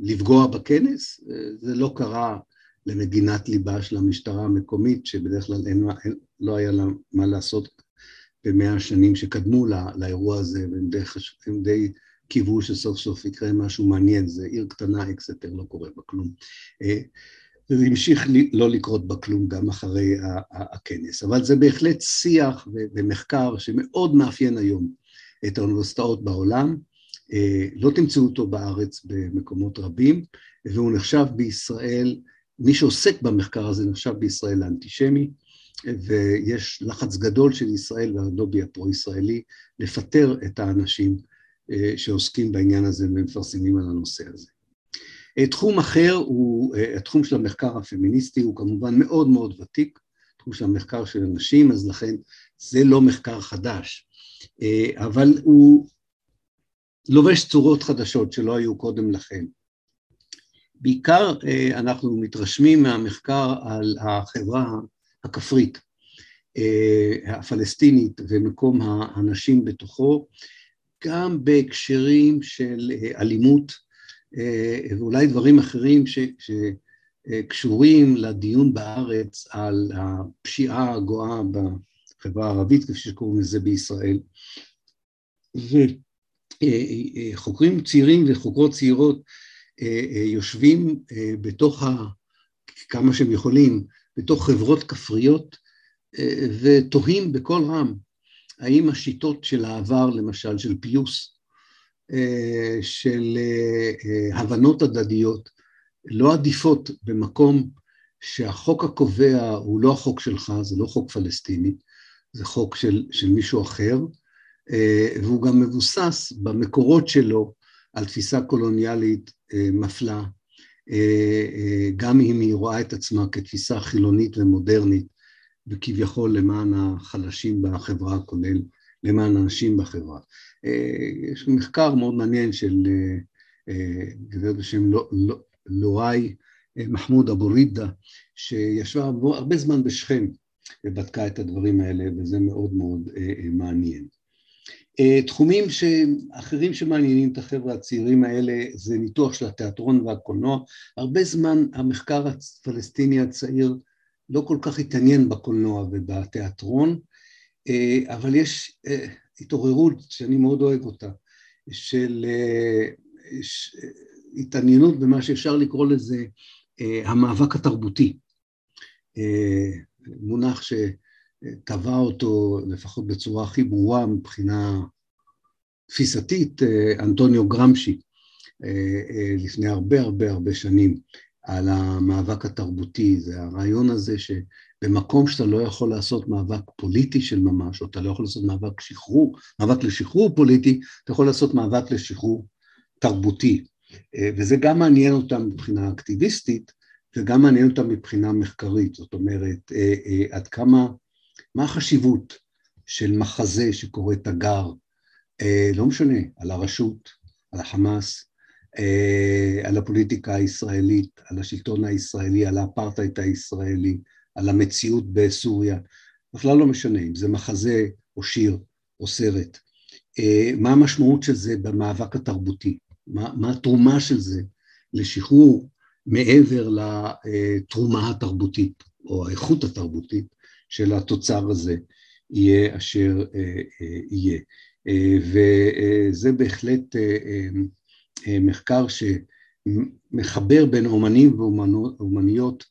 לפגוע בכנס. אה, זה לא קרה למגינת ליבה של המשטרה המקומית, שבדרך כלל אין, אין, לא היה לה מה לעשות במאה השנים שקדמו לא, לאירוע הזה, והם די, הם די קיוו שסוף סוף יקרה משהו מעניין, זה עיר קטנה, אקסטר, לא קורה בה כלום. וזה המשיך לא לקרות בה כלום גם אחרי הכנס. אבל זה בהחלט שיח ומחקר שמאוד מאפיין היום את האוניברסיטאות בעולם. אה, לא תמצאו אותו בארץ במקומות רבים, והוא נחשב בישראל, מי שעוסק במחקר הזה נחשב בישראל לאנטישמי, ויש לחץ גדול של ישראל והלובי הפרו-ישראלי לפטר את האנשים אה, שעוסקים בעניין הזה ומפרסמים על הנושא הזה. אה, תחום אחר הוא אה, התחום של המחקר הפמיניסטי, הוא כמובן מאוד מאוד ותיק, תחום של המחקר של הנשים, אז לכן זה לא מחקר חדש, אה, אבל הוא לובש צורות חדשות שלא היו קודם לכן. בעיקר אנחנו מתרשמים מהמחקר על החברה הכפרית הפלסטינית ומקום הנשים בתוכו, גם בהקשרים של אלימות ואולי דברים אחרים ש, שקשורים לדיון בארץ על הפשיעה הגואה בחברה הערבית, כפי שקוראים לזה בישראל. וחוקרים צעירים וחוקרות צעירות יושבים בתוך, ה, כמה שהם יכולים, בתוך חברות כפריות ותוהים בקול רם האם השיטות של העבר, למשל של פיוס, של הבנות הדדיות, לא עדיפות במקום שהחוק הקובע הוא לא החוק שלך, זה לא חוק פלסטיני, זה חוק של, של מישהו אחר, והוא גם מבוסס במקורות שלו על תפיסה קולוניאלית מפלה, גם אם היא רואה את עצמה כתפיסה חילונית ומודרנית, וכביכול למען החלשים בחברה, כולל למען האנשים בחברה. יש מחקר מאוד מעניין של גברת בשם לואי מחמוד אבו רידה, שישבה הרבה זמן בשכם ובדקה את הדברים האלה, וזה מאוד מאוד מעניין. תחומים אחרים שמעניינים את החבר'ה הצעירים האלה זה ניתוח של התיאטרון והקולנוע. הרבה זמן המחקר הפלסטיני הצעיר לא כל כך התעניין בקולנוע ובתיאטרון, אבל יש התעוררות שאני מאוד אוהב אותה, של התעניינות במה שאפשר לקרוא לזה המאבק התרבותי. מונח שטבע אותו לפחות בצורה הכי ברורה מבחינה תפיסתית, אנטוניו גרמשי, לפני הרבה הרבה הרבה שנים, על המאבק התרבותי, זה הרעיון הזה שבמקום שאתה לא יכול לעשות מאבק פוליטי של ממש, או אתה לא יכול לעשות מאבק שחרור, מאבק לשחרור פוליטי, אתה יכול לעשות מאבק לשחרור תרבותי. וזה גם מעניין אותם מבחינה אקטיביסטית, וגם מעניין אותם מבחינה מחקרית, זאת אומרת, עד כמה, מה החשיבות של מחזה שקורא תגר, לא משנה, על הרשות, על החמאס, על הפוליטיקה הישראלית, על השלטון הישראלי, על האפרטהייד הישראלי, על המציאות בסוריה, בכלל לא משנה אם זה מחזה או שיר או סרט. מה המשמעות של זה במאבק התרבותי? מה, מה התרומה של זה לשחרור מעבר לתרומה התרבותית או האיכות התרבותית של התוצר הזה יהיה אשר יהיה. וזה בהחלט מחקר שמחבר בין אומנים ואומניות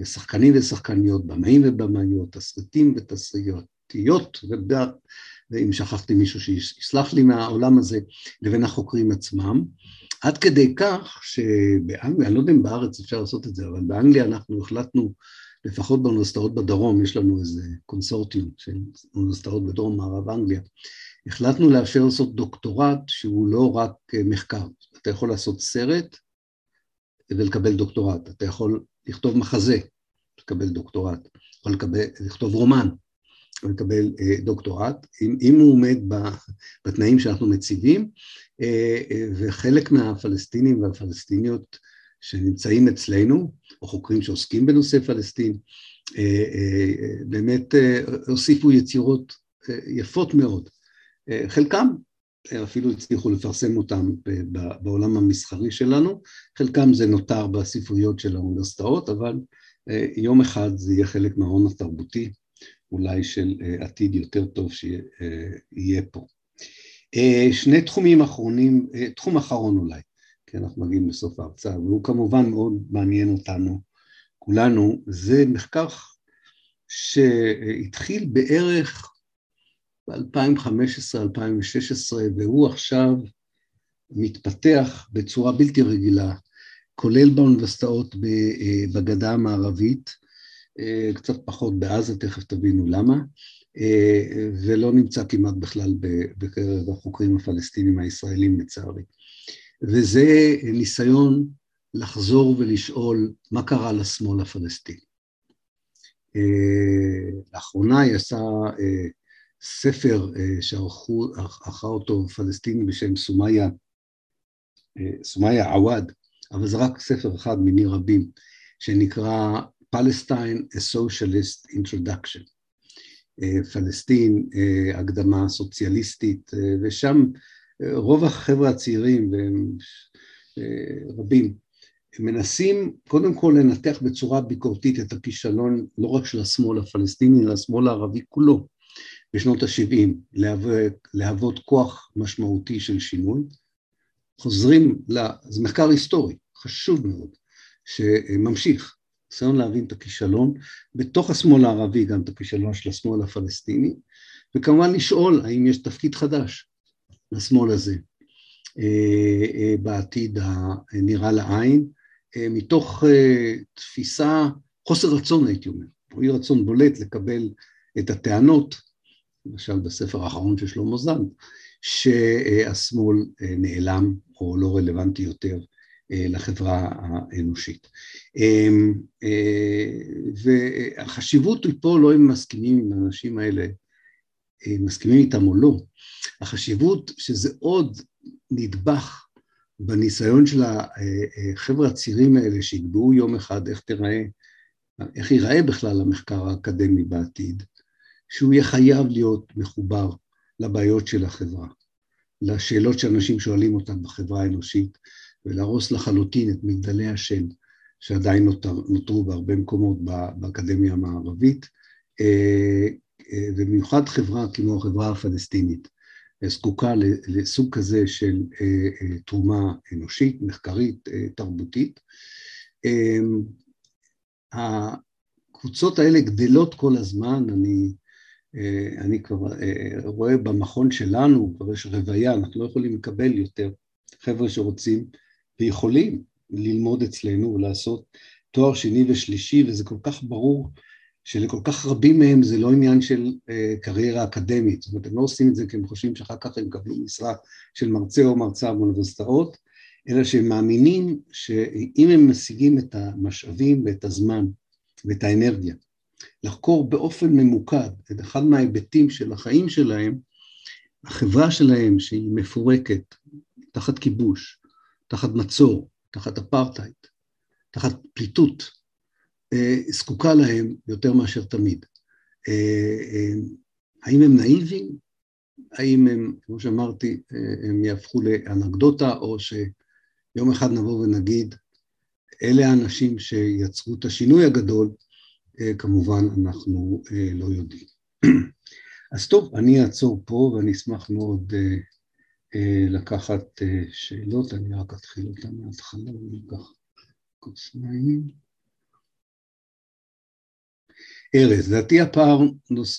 ושחקנים ושחקניות, במאים ובמאיות, תסריטים ותסריטיות, ואם שכחתי מישהו שיסלח לי מהעולם הזה, לבין החוקרים עצמם, עד כדי כך שבאנגליה, אני לא יודע אם בארץ אפשר לעשות את זה, אבל באנגליה אנחנו החלטנו, לפחות באוניברסיטאות בדרום, יש לנו איזה קונסורטיום של אוניברסיטאות בדרום מערב אנגליה, החלטנו לאפשר לעשות דוקטורט שהוא לא רק מחקר, אתה יכול לעשות סרט ולקבל דוקטורט, אתה יכול לכתוב מחזה, לקבל דוקטורט, יכול לקבל, לכתוב רומן, ולקבל דוקטורט, אם, אם הוא עומד בתנאים שאנחנו מציבים, וחלק מהפלסטינים והפלסטיניות שנמצאים אצלנו, או חוקרים שעוסקים בנושא פלסטין, באמת הוסיפו יצירות יפות מאוד. חלקם אפילו הצליחו לפרסם אותם בעולם המסחרי שלנו, חלקם זה נותר בספריות של האוניברסיטאות, אבל יום אחד זה יהיה חלק מההון התרבותי, אולי של עתיד יותר טוב שיהיה פה. שני תחומים אחרונים, תחום אחרון אולי, כי אנחנו מגיעים לסוף ההרצאה, והוא כמובן מאוד מעניין אותנו, כולנו, זה מחקר שהתחיל בערך ב-2015-2016, והוא עכשיו מתפתח בצורה בלתי רגילה, כולל באוניברסיטאות בגדה המערבית, קצת פחות בעזה, תכף תבינו למה, ולא נמצא כמעט בכלל בקרב החוקרים הפלסטינים הישראלים לצערי. וזה ניסיון לחזור ולשאול מה קרה לשמאל הפלסטיני. לאחרונה יצא ספר שערכה אותו פלסטיני בשם סומיה, סומיה עוואד, אבל זה רק ספר אחד מיני רבים, שנקרא Palestine, a Socialist Introduction. פלסטין, הקדמה סוציאליסטית, ושם רוב החבר'ה הצעירים, והם רבים, מנסים קודם כל לנתח בצורה ביקורתית את הכישלון לא רק של השמאל הפלסטיני, אלא השמאל הערבי כולו בשנות ה-70, להוות, להוות כוח משמעותי של שינוי. חוזרים, ל... זה מחקר היסטורי, חשוב מאוד, שממשיך, ניסיון להבין את הכישלון, בתוך השמאל הערבי גם את הכישלון של השמאל הפלסטיני, וכמובן לשאול האם יש תפקיד חדש לשמאל הזה אה, אה, בעתיד הנראה לעין, אה, מתוך תפיסה, חוסר רצון הייתי אומר, או אי רצון בולט לקבל את הטענות, למשל בספר האחרון של שלמה זנד, שהשמאל נעלם או לא רלוונטי יותר לחברה האנושית. והחשיבות היא פה לא אם מסכימים עם האנשים האלה, מסכימים איתם או לא, החשיבות שזה עוד נדבך בניסיון של החבר'ה הצעירים האלה שיקבעו יום אחד איך תראה, איך ייראה בכלל המחקר האקדמי בעתיד, שהוא יהיה חייב להיות מחובר לבעיות של החברה, לשאלות שאנשים שואלים אותם בחברה האנושית, ולהרוס לחלוטין את מגדלי השן שעדיין נותר, נותרו בהרבה מקומות באקדמיה המערבית, אה, אה, ובמיוחד חברה כמו החברה הפלסטינית, זקוקה לסוג כזה של אה, תרומה אנושית, מחקרית, תרבותית. הקבוצות האלה גדלות כל הזמן, אני, אני כבר רואה במכון שלנו, כבר יש רוויה, אנחנו לא יכולים לקבל יותר חבר'ה שרוצים ויכולים ללמוד אצלנו ולעשות תואר שני ושלישי, וזה כל כך ברור שלכל כך רבים מהם זה לא עניין של אה, קריירה אקדמית, זאת אומרת, הם לא עושים את זה כי הם חושבים שאחר כך הם יקבלו משרה של מרצה או מרצה באוניברסיטאות, אלא שהם מאמינים שאם הם משיגים את המשאבים ואת הזמן ואת האנרגיה, לחקור באופן ממוקד את אחד מההיבטים של החיים שלהם, החברה שלהם שהיא מפורקת, תחת כיבוש, תחת מצור, תחת אפרטהייד, תחת פליטות, אה, זקוקה להם יותר מאשר תמיד. אה, אה, האם הם נאיבים? האם הם, כמו שאמרתי, הם יהפכו לאנקדוטה, או שיום אחד נבוא ונגיד, אלה האנשים שיצרו את השינוי הגדול, כמובן אנחנו לא יודעים. אז טוב, אני אעצור פה ואני אשמח מאוד לקחת שאלות, אני רק אתחיל אותן מההתחלה, אני אקח כוס מים. ארז, לדעתי הפער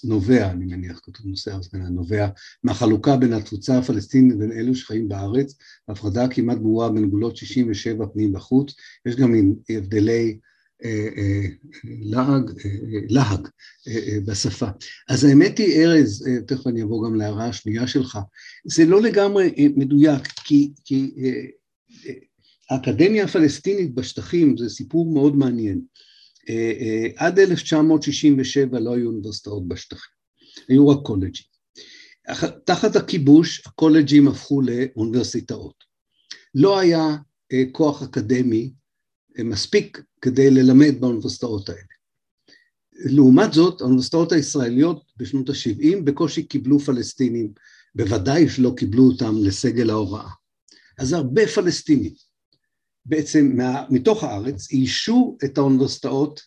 נובע, אני מניח כתוב נושא ארז נובע מהחלוקה בין התפוצה הפלסטינית לבין אלו שחיים בארץ, הפרדה כמעט ברורה בין גבולות 67 פנים בחוץ, יש גם הבדלי אה, אה, להג, אה, להג בשפה. אז האמת היא, ארז, תכף אני אבוא גם להערה השנייה שלך, זה לא לגמרי מדויק, כי, כי האקדמיה הפלסטינית בשטחים זה סיפור מאוד מעניין. אה, אה, עד 1967 לא היו אוניברסיטאות בשטחים, היו רק קולג'ים. תחת הכיבוש הקולג'ים הפכו לאוניברסיטאות. לא היה אה, כוח אקדמי מספיק כדי ללמד באוניברסיטאות האלה. לעומת זאת, האוניברסיטאות הישראליות בשנות ה-70 בקושי קיבלו פלסטינים, בוודאי שלא קיבלו אותם לסגל ההוראה. אז הרבה פלסטינים בעצם מה, מתוך הארץ איישו את האוניברסיטאות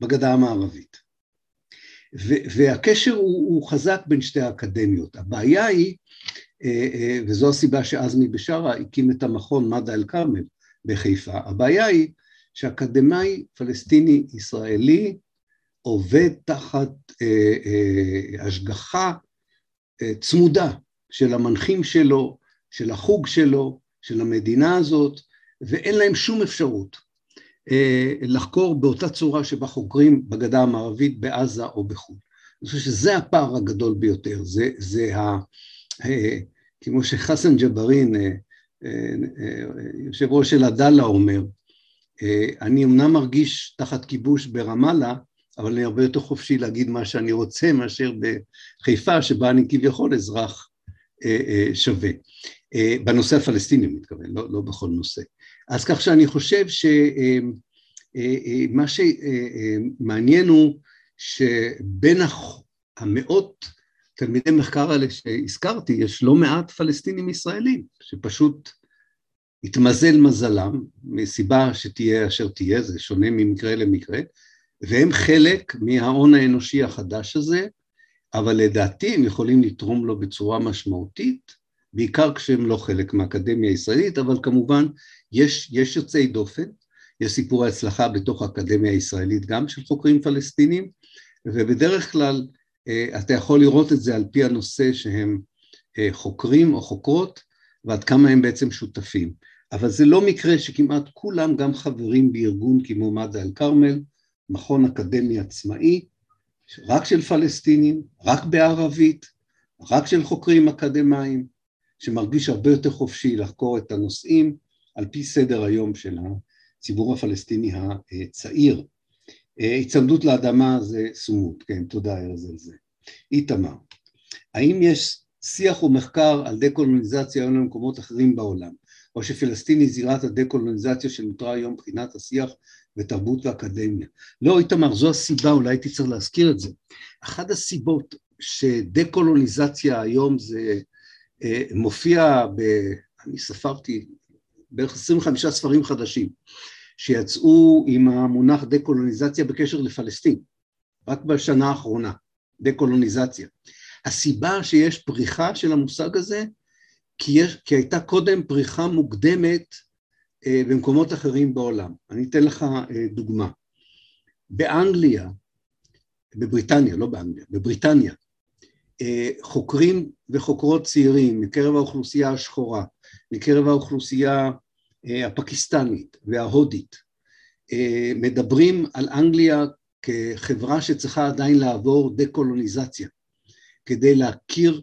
בגדה המערבית. ו, והקשר הוא, הוא חזק בין שתי האקדמיות. הבעיה היא, אה, אה, וזו הסיבה שעזמי בשארה הקים את המכון מדא אל-כרמל בחיפה, הבעיה היא שאקדמאי פלסטיני ישראלי עובד תחת אה, אה, השגחה אה, צמודה של המנחים שלו, של החוג שלו, של המדינה הזאת, ואין להם שום אפשרות אה, לחקור באותה צורה שבה חוקרים בגדה המערבית, בעזה או בחו"ל. אני חושב שזה הפער הגדול ביותר, זה, זה ה... אה, כמו שחסן ג'בארין, אה, יושב ראש של עדאלה אומר, אני אמנם מרגיש תחת כיבוש ברמאללה, אבל אני הרבה יותר חופשי להגיד מה שאני רוצה מאשר בחיפה, שבה אני כביכול אזרח שווה. בנושא הפלסטיני מתכוון, לא, לא בכל נושא. אז כך שאני חושב שמה אה, אה, שמעניין הוא שבין המאות תלמידי מחקר האלה שהזכרתי, יש לא מעט פלסטינים ישראלים שפשוט התמזל מזלם, מסיבה שתהיה אשר תהיה, זה שונה ממקרה למקרה, והם חלק מההון האנושי החדש הזה, אבל לדעתי הם יכולים לתרום לו בצורה משמעותית, בעיקר כשהם לא חלק מהאקדמיה הישראלית, אבל כמובן יש, יש יוצאי דופן, יש סיפורי הצלחה בתוך האקדמיה הישראלית גם של חוקרים פלסטינים, ובדרך כלל אה, אתה יכול לראות את זה על פי הנושא שהם אה, חוקרים או חוקרות, ועד כמה הם בעצם שותפים. אבל זה לא מקרה שכמעט כולם גם חברים בארגון כמו מד"א אל-כרמל, מכון אקדמי עצמאי, רק של פלסטינים, רק בערבית, רק של חוקרים אקדמאים, שמרגיש הרבה יותר חופשי לחקור את הנושאים על פי סדר היום של הציבור הפלסטיני הצעיר. היצמדות לאדמה זה סומות, כן, תודה ארז על זה. איתמר, האם יש שיח ומחקר על דה-קולוניזציה היום למקומות אחרים בעולם, או שפלסטין היא זירת הדה-קולוניזציה שנותרה היום מבחינת השיח ותרבות ואקדמיה. לא, איתמר, זו הסיבה, אולי הייתי צריך להזכיר את זה. אחת הסיבות שדה-קולוניזציה היום זה אה, מופיע ב... אני ספרתי בערך 25 ספרים חדשים שיצאו עם המונח דה-קולוניזציה בקשר לפלסטין, רק בשנה האחרונה, דה-קולוניזציה. הסיבה שיש פריחה של המושג הזה, כי, יש, כי הייתה קודם פריחה מוקדמת אה, במקומות אחרים בעולם. אני אתן לך אה, דוגמה. באנגליה, בבריטניה, לא באנגליה, בבריטניה, אה, חוקרים וחוקרות צעירים מקרב האוכלוסייה השחורה, מקרב האוכלוסייה הפקיסטנית וההודית, מדברים על אנגליה כחברה שצריכה עדיין לעבור דה-קולוניזציה, כדי להכיר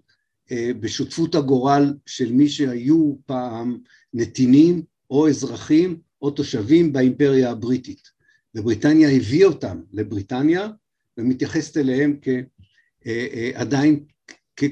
בשותפות הגורל של מי שהיו פעם נתינים או אזרחים או תושבים באימפריה הבריטית. ובריטניה הביאה אותם לבריטניה ומתייחסת אליהם כעדיין אה, אה,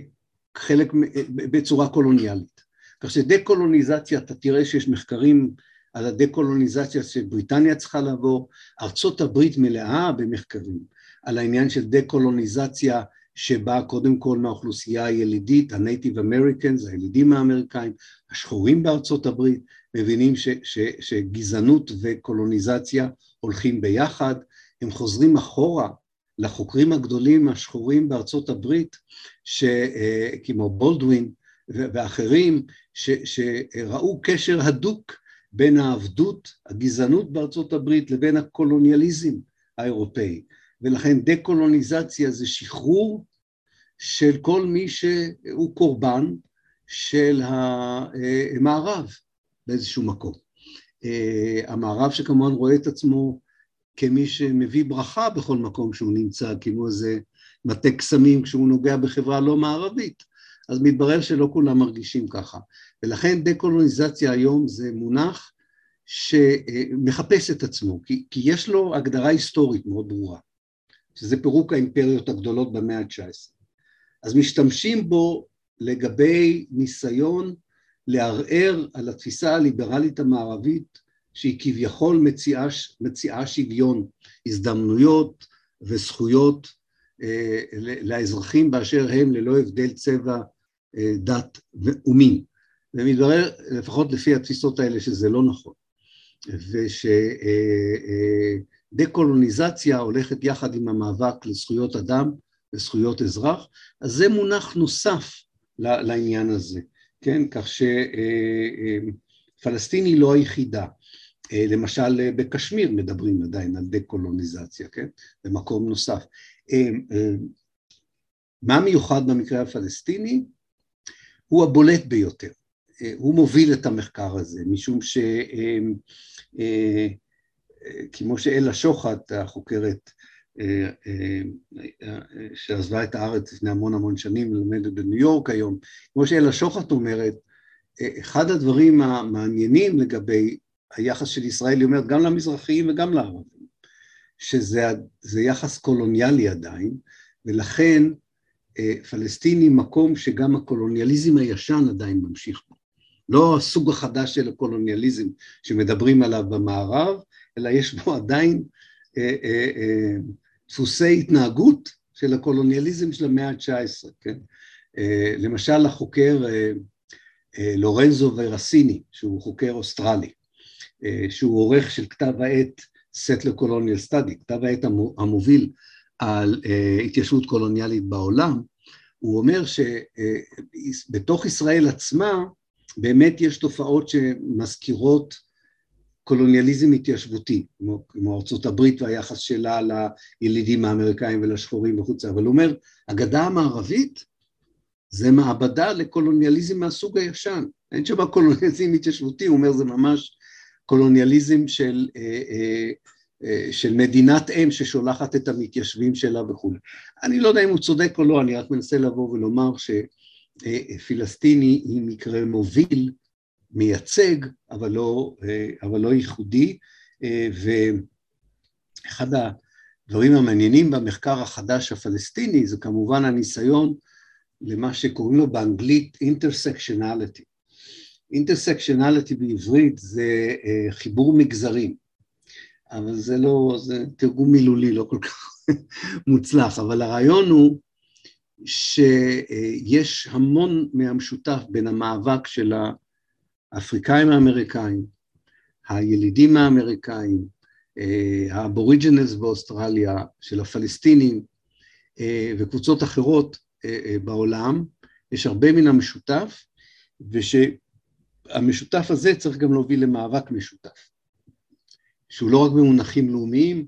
כחלק בצורה קולוניאלית. כך שדה-קולוניזציה, אתה תראה שיש מחקרים על הדה-קולוניזציה שבריטניה צריכה לעבור, ארצות הברית מלאה במחקרים על העניין של דה-קולוניזציה שבאה קודם כל מהאוכלוסייה הילידית, הנייטיב אמריקנס, הילידים האמריקאים, השחורים בארצות הברית, מבינים ש, ש, שגזענות וקולוניזציה הולכים ביחד, הם חוזרים אחורה לחוקרים הגדולים השחורים בארצות הברית, ש, אה, כמו בולדווין ואחרים, ש, שראו קשר הדוק בין העבדות, הגזענות בארצות הברית לבין הקולוניאליזם האירופאי. ולכן דה-קולוניזציה זה שחרור של כל מי שהוא קורבן של המערב באיזשהו מקום. המערב שכמובן רואה את עצמו כמי שמביא ברכה בכל מקום שהוא נמצא, כמו איזה מטה קסמים כשהוא נוגע בחברה לא מערבית, אז מתברר שלא כולם מרגישים ככה. ולכן דה-קולוניזציה היום זה מונח שמחפש את עצמו, כי, כי יש לו הגדרה היסטורית מאוד ברורה. שזה פירוק האימפריות הגדולות במאה ה-19. אז משתמשים בו לגבי ניסיון לערער על התפיסה הליברלית המערבית שהיא כביכול מציעה, מציעה שוויון, הזדמנויות וזכויות אה, לאזרחים באשר הם ללא הבדל צבע, אה, דת ומין. ומתברר, לפחות לפי התפיסות האלה, שזה לא נכון. וש... אה, אה, דה-קולוניזציה הולכת יחד עם המאבק לזכויות אדם וזכויות אזרח, אז זה מונח נוסף לעניין הזה, כן? כך שפלסטין היא לא היחידה. למשל בקשמיר מדברים עדיין על דה-קולוניזציה, כן? במקום נוסף. מה מיוחד במקרה הפלסטיני? הוא הבולט ביותר. הוא מוביל את המחקר הזה, משום ש... כמו שאלה שוחט, החוקרת אה, אה, אה, שעזבה את הארץ לפני המון המון שנים, לומדת בניו יורק היום, כמו שאלה שוחט אומרת, אחד הדברים המעניינים לגבי היחס של ישראל, היא אומרת, גם למזרחיים וגם לערבים, שזה יחס קולוניאלי עדיין, ולכן פלסטין היא מקום שגם הקולוניאליזם הישן עדיין ממשיך בו. לא הסוג החדש של הקולוניאליזם שמדברים עליו במערב, אלא יש בו עדיין אה, אה, אה, דפוסי התנהגות של הקולוניאליזם של המאה ה-19, כן? למשל החוקר לורנזו ורסיני, שהוא חוקר אוסטרלי, שהוא עורך של כתב העת Settler Colonial Study, כתב העת המוביל על התיישבות קולוניאלית בעולם, הוא אומר שבתוך ישראל עצמה באמת יש תופעות שמזכירות קולוניאליזם התיישבותי, כמו, כמו ארצות הברית והיחס שלה לילידים האמריקאים ולשחורים וכו', אבל הוא אומר, הגדה המערבית זה מעבדה לקולוניאליזם מהסוג הישן, אין שם קולוניאליזם התיישבותי, הוא אומר זה ממש קולוניאליזם של, אה, אה, אה, של מדינת אם ששולחת את המתיישבים שלה וכו'. אני לא יודע אם הוא צודק או לא, אני רק מנסה לבוא ולומר שפלסטיני היא מקרה מוביל, מייצג, אבל לא, אבל לא ייחודי, ואחד הדברים המעניינים במחקר החדש הפלסטיני זה כמובן הניסיון למה שקוראים לו באנגלית intersectionality. intersectionality בעברית זה חיבור מגזרים. אבל זה לא, זה תרגום מילולי לא כל כך מוצלח, אבל הרעיון הוא שיש המון מהמשותף בין המאבק של האפריקאים האמריקאים, הילידים האמריקאים, האבוריג'ינלס באוסטרליה, של הפלסטינים וקבוצות אחרות בעולם, יש הרבה מן המשותף, ושהמשותף הזה צריך גם להוביל למאבק משותף. שהוא לא רק במונחים לאומיים,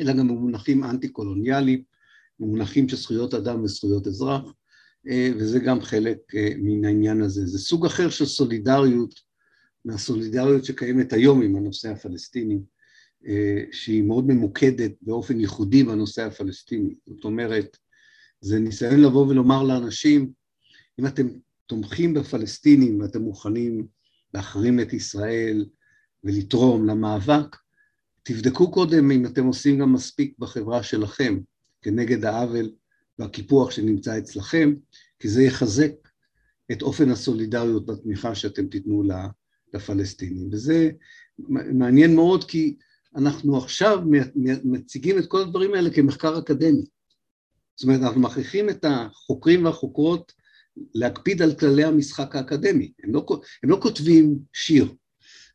אלא גם במונחים אנטי-קולוניאליים, במונחים של זכויות אדם וזכויות אזרח, אה, וזה גם חלק אה, מן העניין הזה. זה סוג אחר של סולידריות מהסולידריות שקיימת היום עם הנושא הפלסטיני, אה, שהיא מאוד ממוקדת באופן ייחודי בנושא הפלסטיני. זאת אומרת, זה ניסיון לבוא ולומר לאנשים, אם אתם תומכים בפלסטינים ואתם מוכנים להחרים את ישראל, ולתרום למאבק, תבדקו קודם אם אתם עושים גם מספיק בחברה שלכם כנגד העוול והקיפוח שנמצא אצלכם, כי זה יחזק את אופן הסולידריות והתמיכה שאתם תיתנו לפלסטינים. וזה מעניין מאוד כי אנחנו עכשיו מציגים את כל הדברים האלה כמחקר אקדמי. זאת אומרת, אנחנו מכריחים את החוקרים והחוקרות להקפיד על כללי המשחק האקדמי. הם לא, הם לא כותבים שיר,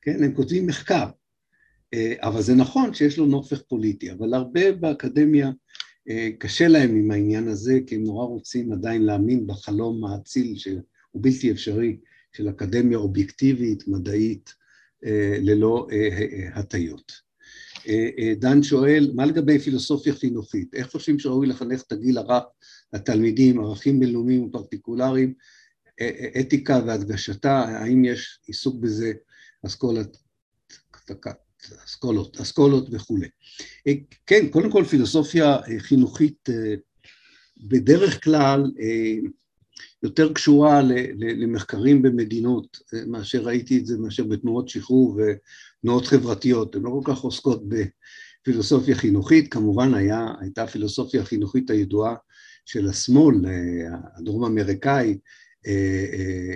כן? הם כותבים מחקר, אה, אבל זה נכון שיש לו נופך פוליטי, אבל הרבה באקדמיה קשה להם עם העניין הזה, כי הם נורא רוצים עדיין להאמין בחלום האציל שהוא בלתי אפשרי של אקדמיה אובייקטיבית, מדעית, אה, ללא הטיות. דן שואל, מה לגבי פילוסופיה חינוכית? איך חושבים שראוי לחנך את הגיל הרך לתלמידים, ערכים בינלאומיים ופרטיקולריים, אתיקה והדגשתה, האם יש עיסוק בזה אסכולת, אסכולות, אסכולות וכולי. אה, כן, קודם כל פילוסופיה אה, חינוכית אה, בדרך כלל יותר קשורה למחקרים במדינות, מאשר ראיתי את זה, מאשר בתנועות שחרור ותנועות חברתיות, הן לא כל כך עוסקות בפילוסופיה חינוכית, כמובן היה, הייתה הפילוסופיה החינוכית הידועה של השמאל, הדרום אמריקאי,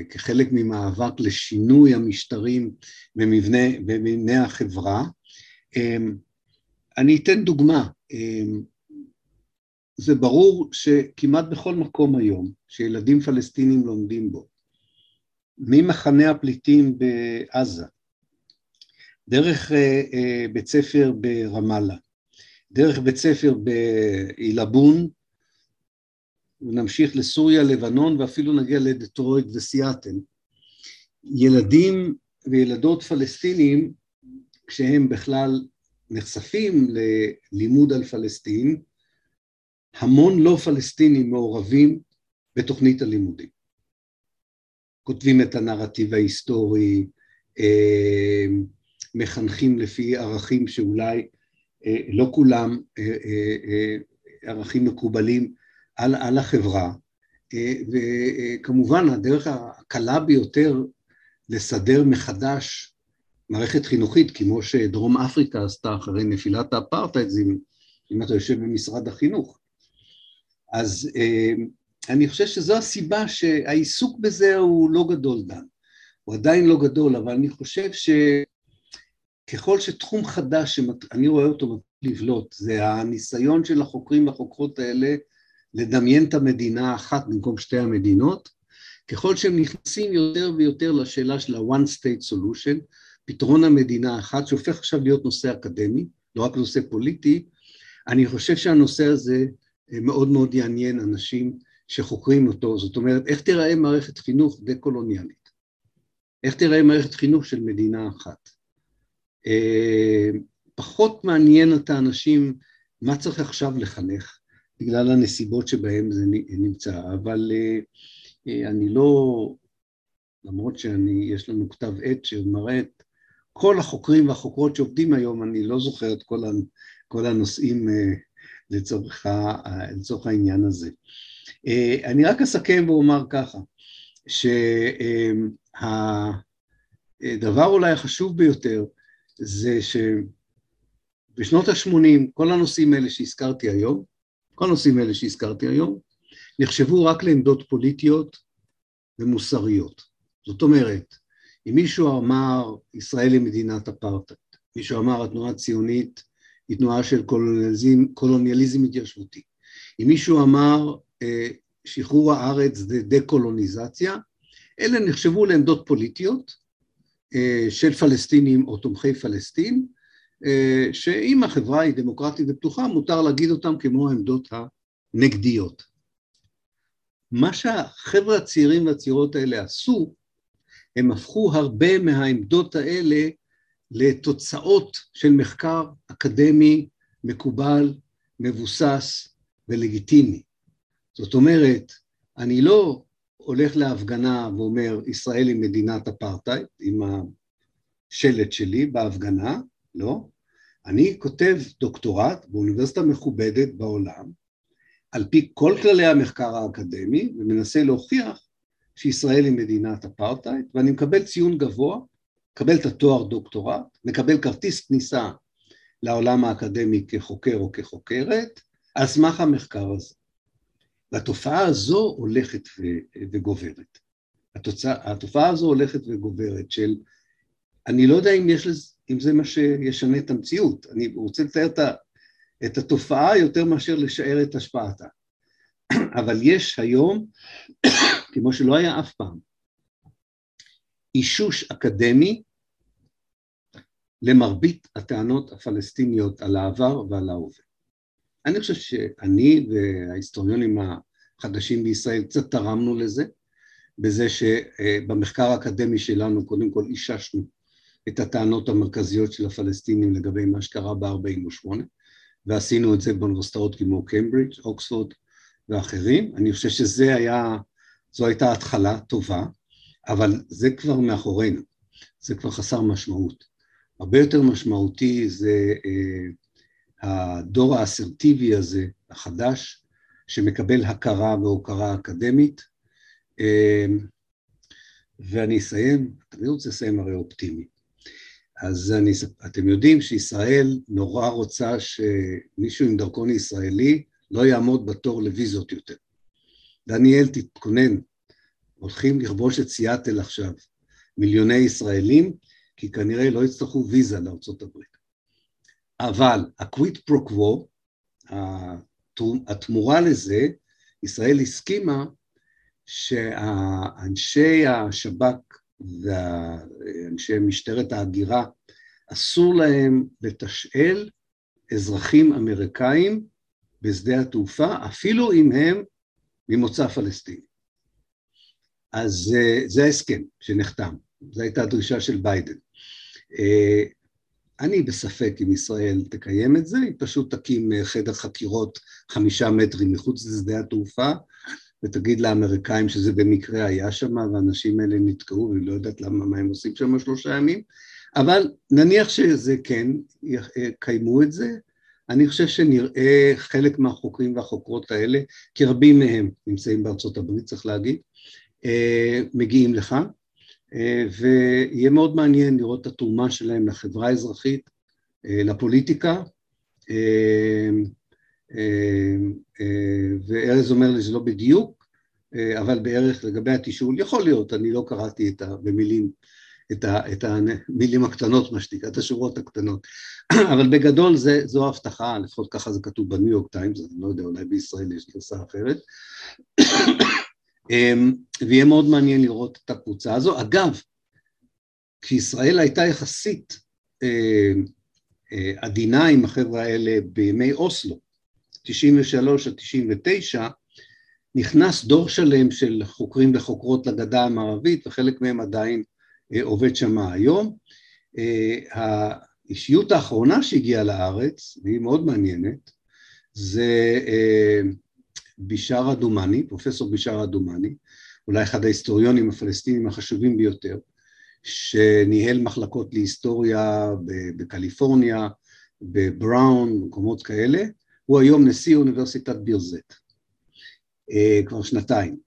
כחלק ממאבק לשינוי המשטרים במבנה, במבנה החברה. אמ, אני אתן דוגמה, זה ברור שכמעט בכל מקום היום שילדים פלסטינים לומדים בו, ממחנה הפליטים בעזה, דרך אה, בית ספר ברמאללה, דרך בית ספר בעילבון, ונמשיך לסוריה, לבנון ואפילו נגיע לדטרויט וסיאטל. ילדים וילדות פלסטינים, כשהם בכלל נחשפים ללימוד על פלסטין, המון לא פלסטינים מעורבים בתוכנית הלימודים. כותבים את הנרטיב ההיסטורי, אה, מחנכים לפי ערכים שאולי אה, לא כולם אה, ערכים מקובלים על, על החברה, אה, וכמובן הדרך הקלה ביותר לסדר מחדש מערכת חינוכית, כמו שדרום אפריקה עשתה אחרי נפילת האפרטהייד, אם אתה יושב במשרד החינוך. אז אה, אני חושב שזו הסיבה שהעיסוק בזה הוא לא גדול, דן. הוא עדיין לא גדול, אבל אני חושב ככל שתחום חדש שאני רואה אותו לבלוט, זה הניסיון של החוקרים והחוקרות האלה לדמיין את המדינה האחת במקום שתי המדינות, ככל שהם נכנסים יותר ויותר לשאלה של ה-one state solution, פתרון המדינה האחת, שהופך עכשיו להיות נושא אקדמי, לא רק נושא פוליטי, אני חושב שהנושא הזה אה, מאוד מאוד יעניין אנשים שחוקרים אותו, זאת אומרת, איך תיראה מערכת חינוך דה-קולוניאלית? איך תיראה מערכת חינוך של מדינה אחת? אה, פחות מעניין את האנשים מה צריך עכשיו לחנך, בגלל הנסיבות שבהן זה נמצא, אבל אה, אני לא, למרות שיש לנו כתב עת שמראה את כל החוקרים והחוקרות שעובדים היום, אני לא זוכר את כל, הנושאים לצורך, לצורך העניין הזה. אה, אני רק אסכם ואומר ככה, שהדבר אולי החשוב ביותר זה שבשנות ה-80 כל הנושאים האלה שהזכרתי היום, כל הנושאים האלה שהזכרתי היום, נחשבו רק לעמדות פוליטיות ומוסריות. זאת אומרת, אם מישהו אמר ישראל היא מדינת אפרטהייד, מישהו אמר התנועה הציונית היא תנועה של קולוניאליזם, קולוניאליזם התיישבותי. אם מישהו אמר אה, שחרור הארץ זה דה-קולוניזציה, אלה נחשבו לעמדות פוליטיות אה, של פלסטינים או תומכי פלסטין, שאם החברה היא דמוקרטית ופתוחה, מותר להגיד אותם כמו העמדות הנגדיות. מה שהחבר'ה הצעירים והצעירות האלה עשו, הם הפכו הרבה מהעמדות האלה לתוצאות של מחקר אקדמי מקובל, מבוסס ולגיטימי. זאת אומרת, אני לא הולך להפגנה ואומר, ישראל היא מדינת אפרטהייד, עם השלט שלי בהפגנה, לא. אני כותב דוקטורט באוניברסיטה מכובדת בעולם, על פי כל כללי המחקר האקדמי, ומנסה להוכיח שישראל היא מדינת אפרטהייד, ואני מקבל ציון גבוה מקבל את התואר דוקטורט, מקבל כרטיס כניסה לעולם האקדמי כחוקר או כחוקרת, על סמך המחקר הזה. והתופעה הזו הולכת וגוברת. התוצא, התופעה הזו הולכת וגוברת של, אני לא יודע אם, יש לזה, אם זה מה שישנה את המציאות, אני רוצה לתאר את, את התופעה יותר מאשר לשער את השפעתה. אבל יש היום, כמו שלא היה אף פעם, אישוש אקדמי למרבית הטענות הפלסטיניות על העבר ועל ההווה. אני חושב שאני וההיסטוריונים החדשים בישראל קצת תרמנו לזה, בזה שבמחקר האקדמי שלנו קודם כל איששנו את הטענות המרכזיות של הפלסטינים לגבי מה שקרה ב-48, ועשינו את זה באוניברסיטאות כמו קיימברידג', אוקספורד ואחרים. אני חושב שזה היה, זו הייתה התחלה טובה. אבל זה כבר מאחורינו, זה כבר חסר משמעות. הרבה יותר משמעותי זה אה, הדור האסרטיבי הזה, החדש, שמקבל הכרה והוקרה אקדמית. אה, ואני אסיים, אני רוצה לסיים הרי אופטימי. אז אני, אתם יודעים שישראל נורא רוצה שמישהו עם דרכון ישראלי לא יעמוד בתור לוויזות יותר. דניאל, תתכונן, הולכים לכבוש את סיאטל עכשיו, מיליוני ישראלים, כי כנראה לא יצטרכו ויזה הברית. אבל הקוויט פרוקוו, התמורה לזה, ישראל הסכימה שאנשי השב"כ ואנשי משטרת ההגירה, אסור להם לתשאל אזרחים אמריקאים בשדה התעופה, אפילו אם הם ממוצא פלסטיני. אז אה, זה ההסכם שנחתם, זו הייתה הדרישה של ביידן. אה, אני בספק אם ישראל תקיים את זה, היא פשוט תקים אה, חדר חקירות חמישה מטרים מחוץ לשדה התעופה, ותגיד לאמריקאים שזה במקרה היה שם, והאנשים האלה נתקעו, והיא לא יודעת למה, מה הם עושים שם שלושה ימים, אבל נניח שזה כן, יקיימו את זה, אני חושב שנראה חלק מהחוקרים והחוקרות האלה, כי רבים מהם נמצאים בארצות הברית, צריך להגיד, אה, מגיעים לכאן, אה, ויהיה מאוד מעניין לראות את התרומה שלהם לחברה האזרחית, אה, לפוליטיקה, וארז אומר לי שזה לא בדיוק, אבל בערך לגבי התשאול, יכול להיות, אני לא קראתי את ה, במילים את, ה, את המילים הקטנות, מה שנקרא, את השורות הקטנות. אבל בגדול זה, זו הבטחה, לפחות ככה זה כתוב בניו יורק טיימס, אני לא יודע, אולי בישראל יש גרסה אחרת. אמ, ויהיה מאוד מעניין לראות את הקבוצה הזו. אגב, כשישראל הייתה יחסית אה, אה, עדינה עם החבר'ה האלה בימי אוסלו, 93 עד 99, נכנס דור שלם של חוקרים וחוקרות לגדה המערבית, וחלק מהם עדיין אה, עובד שם היום. האישיות האחרונה שהגיעה לארץ, והיא מאוד מעניינת, זה בישארה דומני, פרופסור בישארה דומני, אולי אחד ההיסטוריונים הפלסטינים החשובים ביותר, שניהל מחלקות להיסטוריה בקליפורניה, בבראון, במקומות כאלה, הוא היום נשיא אוניברסיטת בירזט, אה, כבר שנתיים.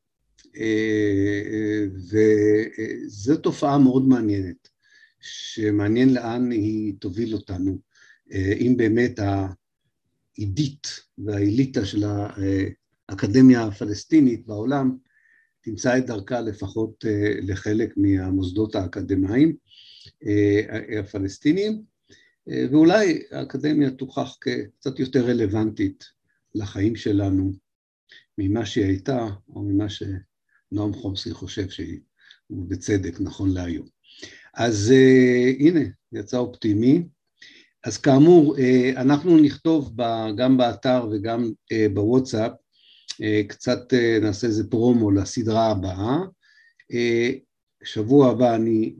אה, וזו תופעה מאוד מעניינת, שמעניין לאן היא תוביל אותנו, אה, אם באמת העידית והאליטה של האקדמיה הפלסטינית בעולם תמצא את דרכה לפחות אה, לחלק מהמוסדות האקדמיים אה, הפלסטיניים, אה, ואולי האקדמיה תוכח כקצת יותר רלוונטית לחיים שלנו ממה שהיא הייתה, או ממה שנועם חומסקי חושב שהיא, ובצדק, נכון להיום. אז הנה, יצא אופטימי. אז כאמור, אנחנו נכתוב גם באתר וגם בוואטסאפ אה, קצת אה, נעשה איזה פרומו לסדרה הבאה. אה, שבוע הבא אני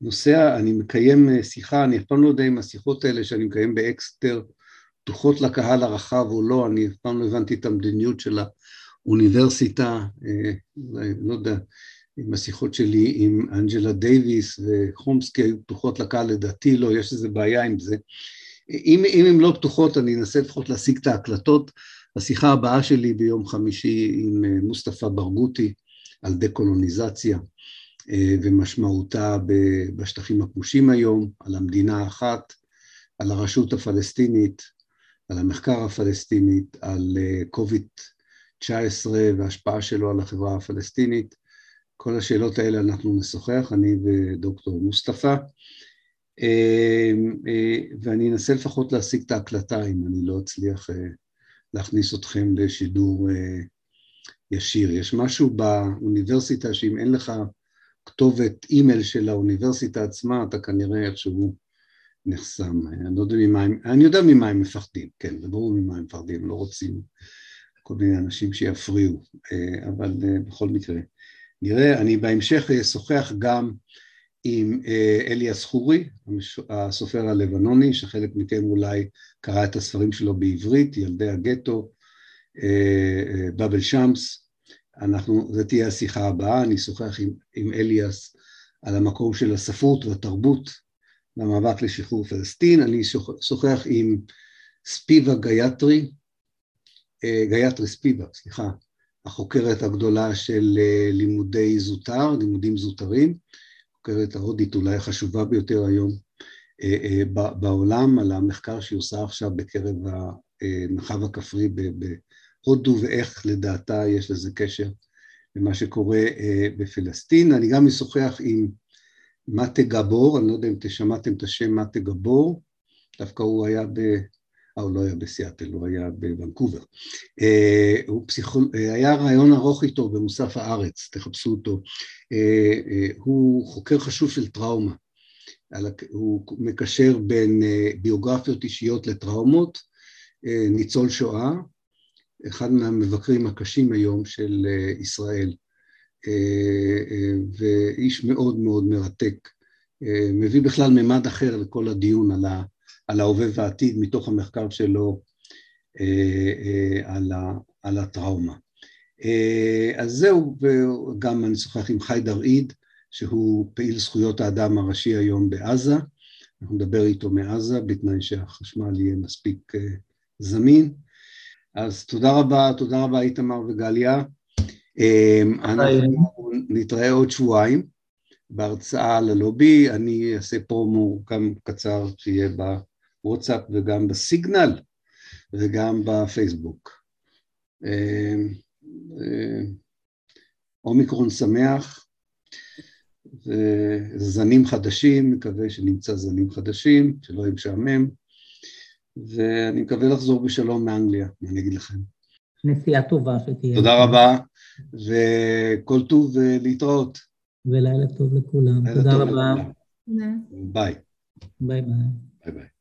נוסע, אני מקיים שיחה, אני אף פעם לא יודע אם השיחות האלה שאני מקיים באקסטר פתוחות לקהל הרחב או לא, אני אף פעם לא הבנתי את המדיניות של האוניברסיטה, לא יודע, עם השיחות שלי עם אנג'לה דייוויס וחומסקי היו פתוחות לקהל, לדעתי לא, יש איזה בעיה עם זה. אם, אם הן לא פתוחות, אני אנסה לפחות להשיג את ההקלטות. השיחה הבאה שלי ביום חמישי עם אה, מוסטפא ברגותי על דה-קולוניזציה אה, ומשמעותה בשטחים הכבושים היום, על המדינה האחת, על הרשות הפלסטינית, על המחקר הפלסטינית, על קוביד-19 אה, וההשפעה שלו על החברה הפלסטינית. כל השאלות האלה אנחנו נשוחח, אני ודוקטור מוסטפא, ואני אנסה לפחות להשיג את ההקלטה אם אני לא אצליח להכניס אתכם לשידור אה, ישיר. יש משהו באוניברסיטה שאם אין לך כתובת אימייל של האוניברסיטה עצמה, אתה כנראה איכשהו נחסם. אני, לא יודע ממה אני יודע ממה הם מפחדים, כן, זה ברור ממה הם מפחדים, לא רוצים כל מיני אנשים שיפריעו, אה, אבל אה, בכל מקרה. נראה, אני בהמשך אשוחח גם עם אה, אליאס חורי, הסופר הלבנוני, שחלק מכם אולי קרא את הספרים שלו בעברית, ילדי הגטו, אה, אה, באבל שמס. אנחנו, זו תהיה השיחה הבאה, אני אשוחח עם, עם אליאס על המקום של הספרות והתרבות במאבק לשחרור פלסטין, אני אשוחח עם ספיבק גייטרי, גייטרי ספיבק, סליחה, החוקרת הגדולה של לימודי זוטר, לימודים זוטרים, החוקרת ההודית אולי החשובה ביותר היום אה, אה, בעולם, על המחקר שהיא עושה עכשיו בקרב המרחב הכפרי בהודו ואיך לדעתה יש לזה קשר למה שקורה אה, בפלסטין. אני גם משוחח עם מטה גבור, אני לא יודע אם שמעתם את השם מטה גבור, דווקא הוא היה ב... אה, הוא לא היה בסיאטל, הוא היה בוונקובר. אה, הוא פסיכול... אה, היה רעיון ארוך איתו במוסף הארץ, תחפשו אותו. הוא חוקר חשוב של טראומה. הוא מקשר בין ביוגרפיות אישיות לטראומות, ניצול שואה, אחד מהמבקרים הקשים היום של ישראל, ואיש מאוד מאוד מרתק, מביא בכלל ממד אחר לכל הדיון על. על ההווה והעתיד מתוך המחקר שלו אה, אה, על, על הטראומה. אה, אז זהו, וגם אני שוחח עם חיידר עיד, שהוא פעיל זכויות האדם הראשי היום בעזה, אנחנו נדבר איתו מעזה, בתנאי שהחשמל יהיה מספיק זמין. אז תודה רבה, תודה רבה איתמר וגליה. אנחנו נתראה עוד שבועיים בהרצאה ללובי, אני אעשה פרומו גם קצר שיהיה בוואטסאפ וגם בסיגנל וגם בפייסבוק. אה, אה, אומיקרון שמח, זנים חדשים, מקווה שנמצא זנים חדשים, שלא יהיה משעמם, ואני מקווה לחזור בשלום מאנגליה, מה אני אגיד לכם. נסיעה טובה שתהיה. תודה רבה, וכל טוב להתראות. ולילה טוב לכולם. תודה רבה. ביי. ביי ביי. ביי ביי.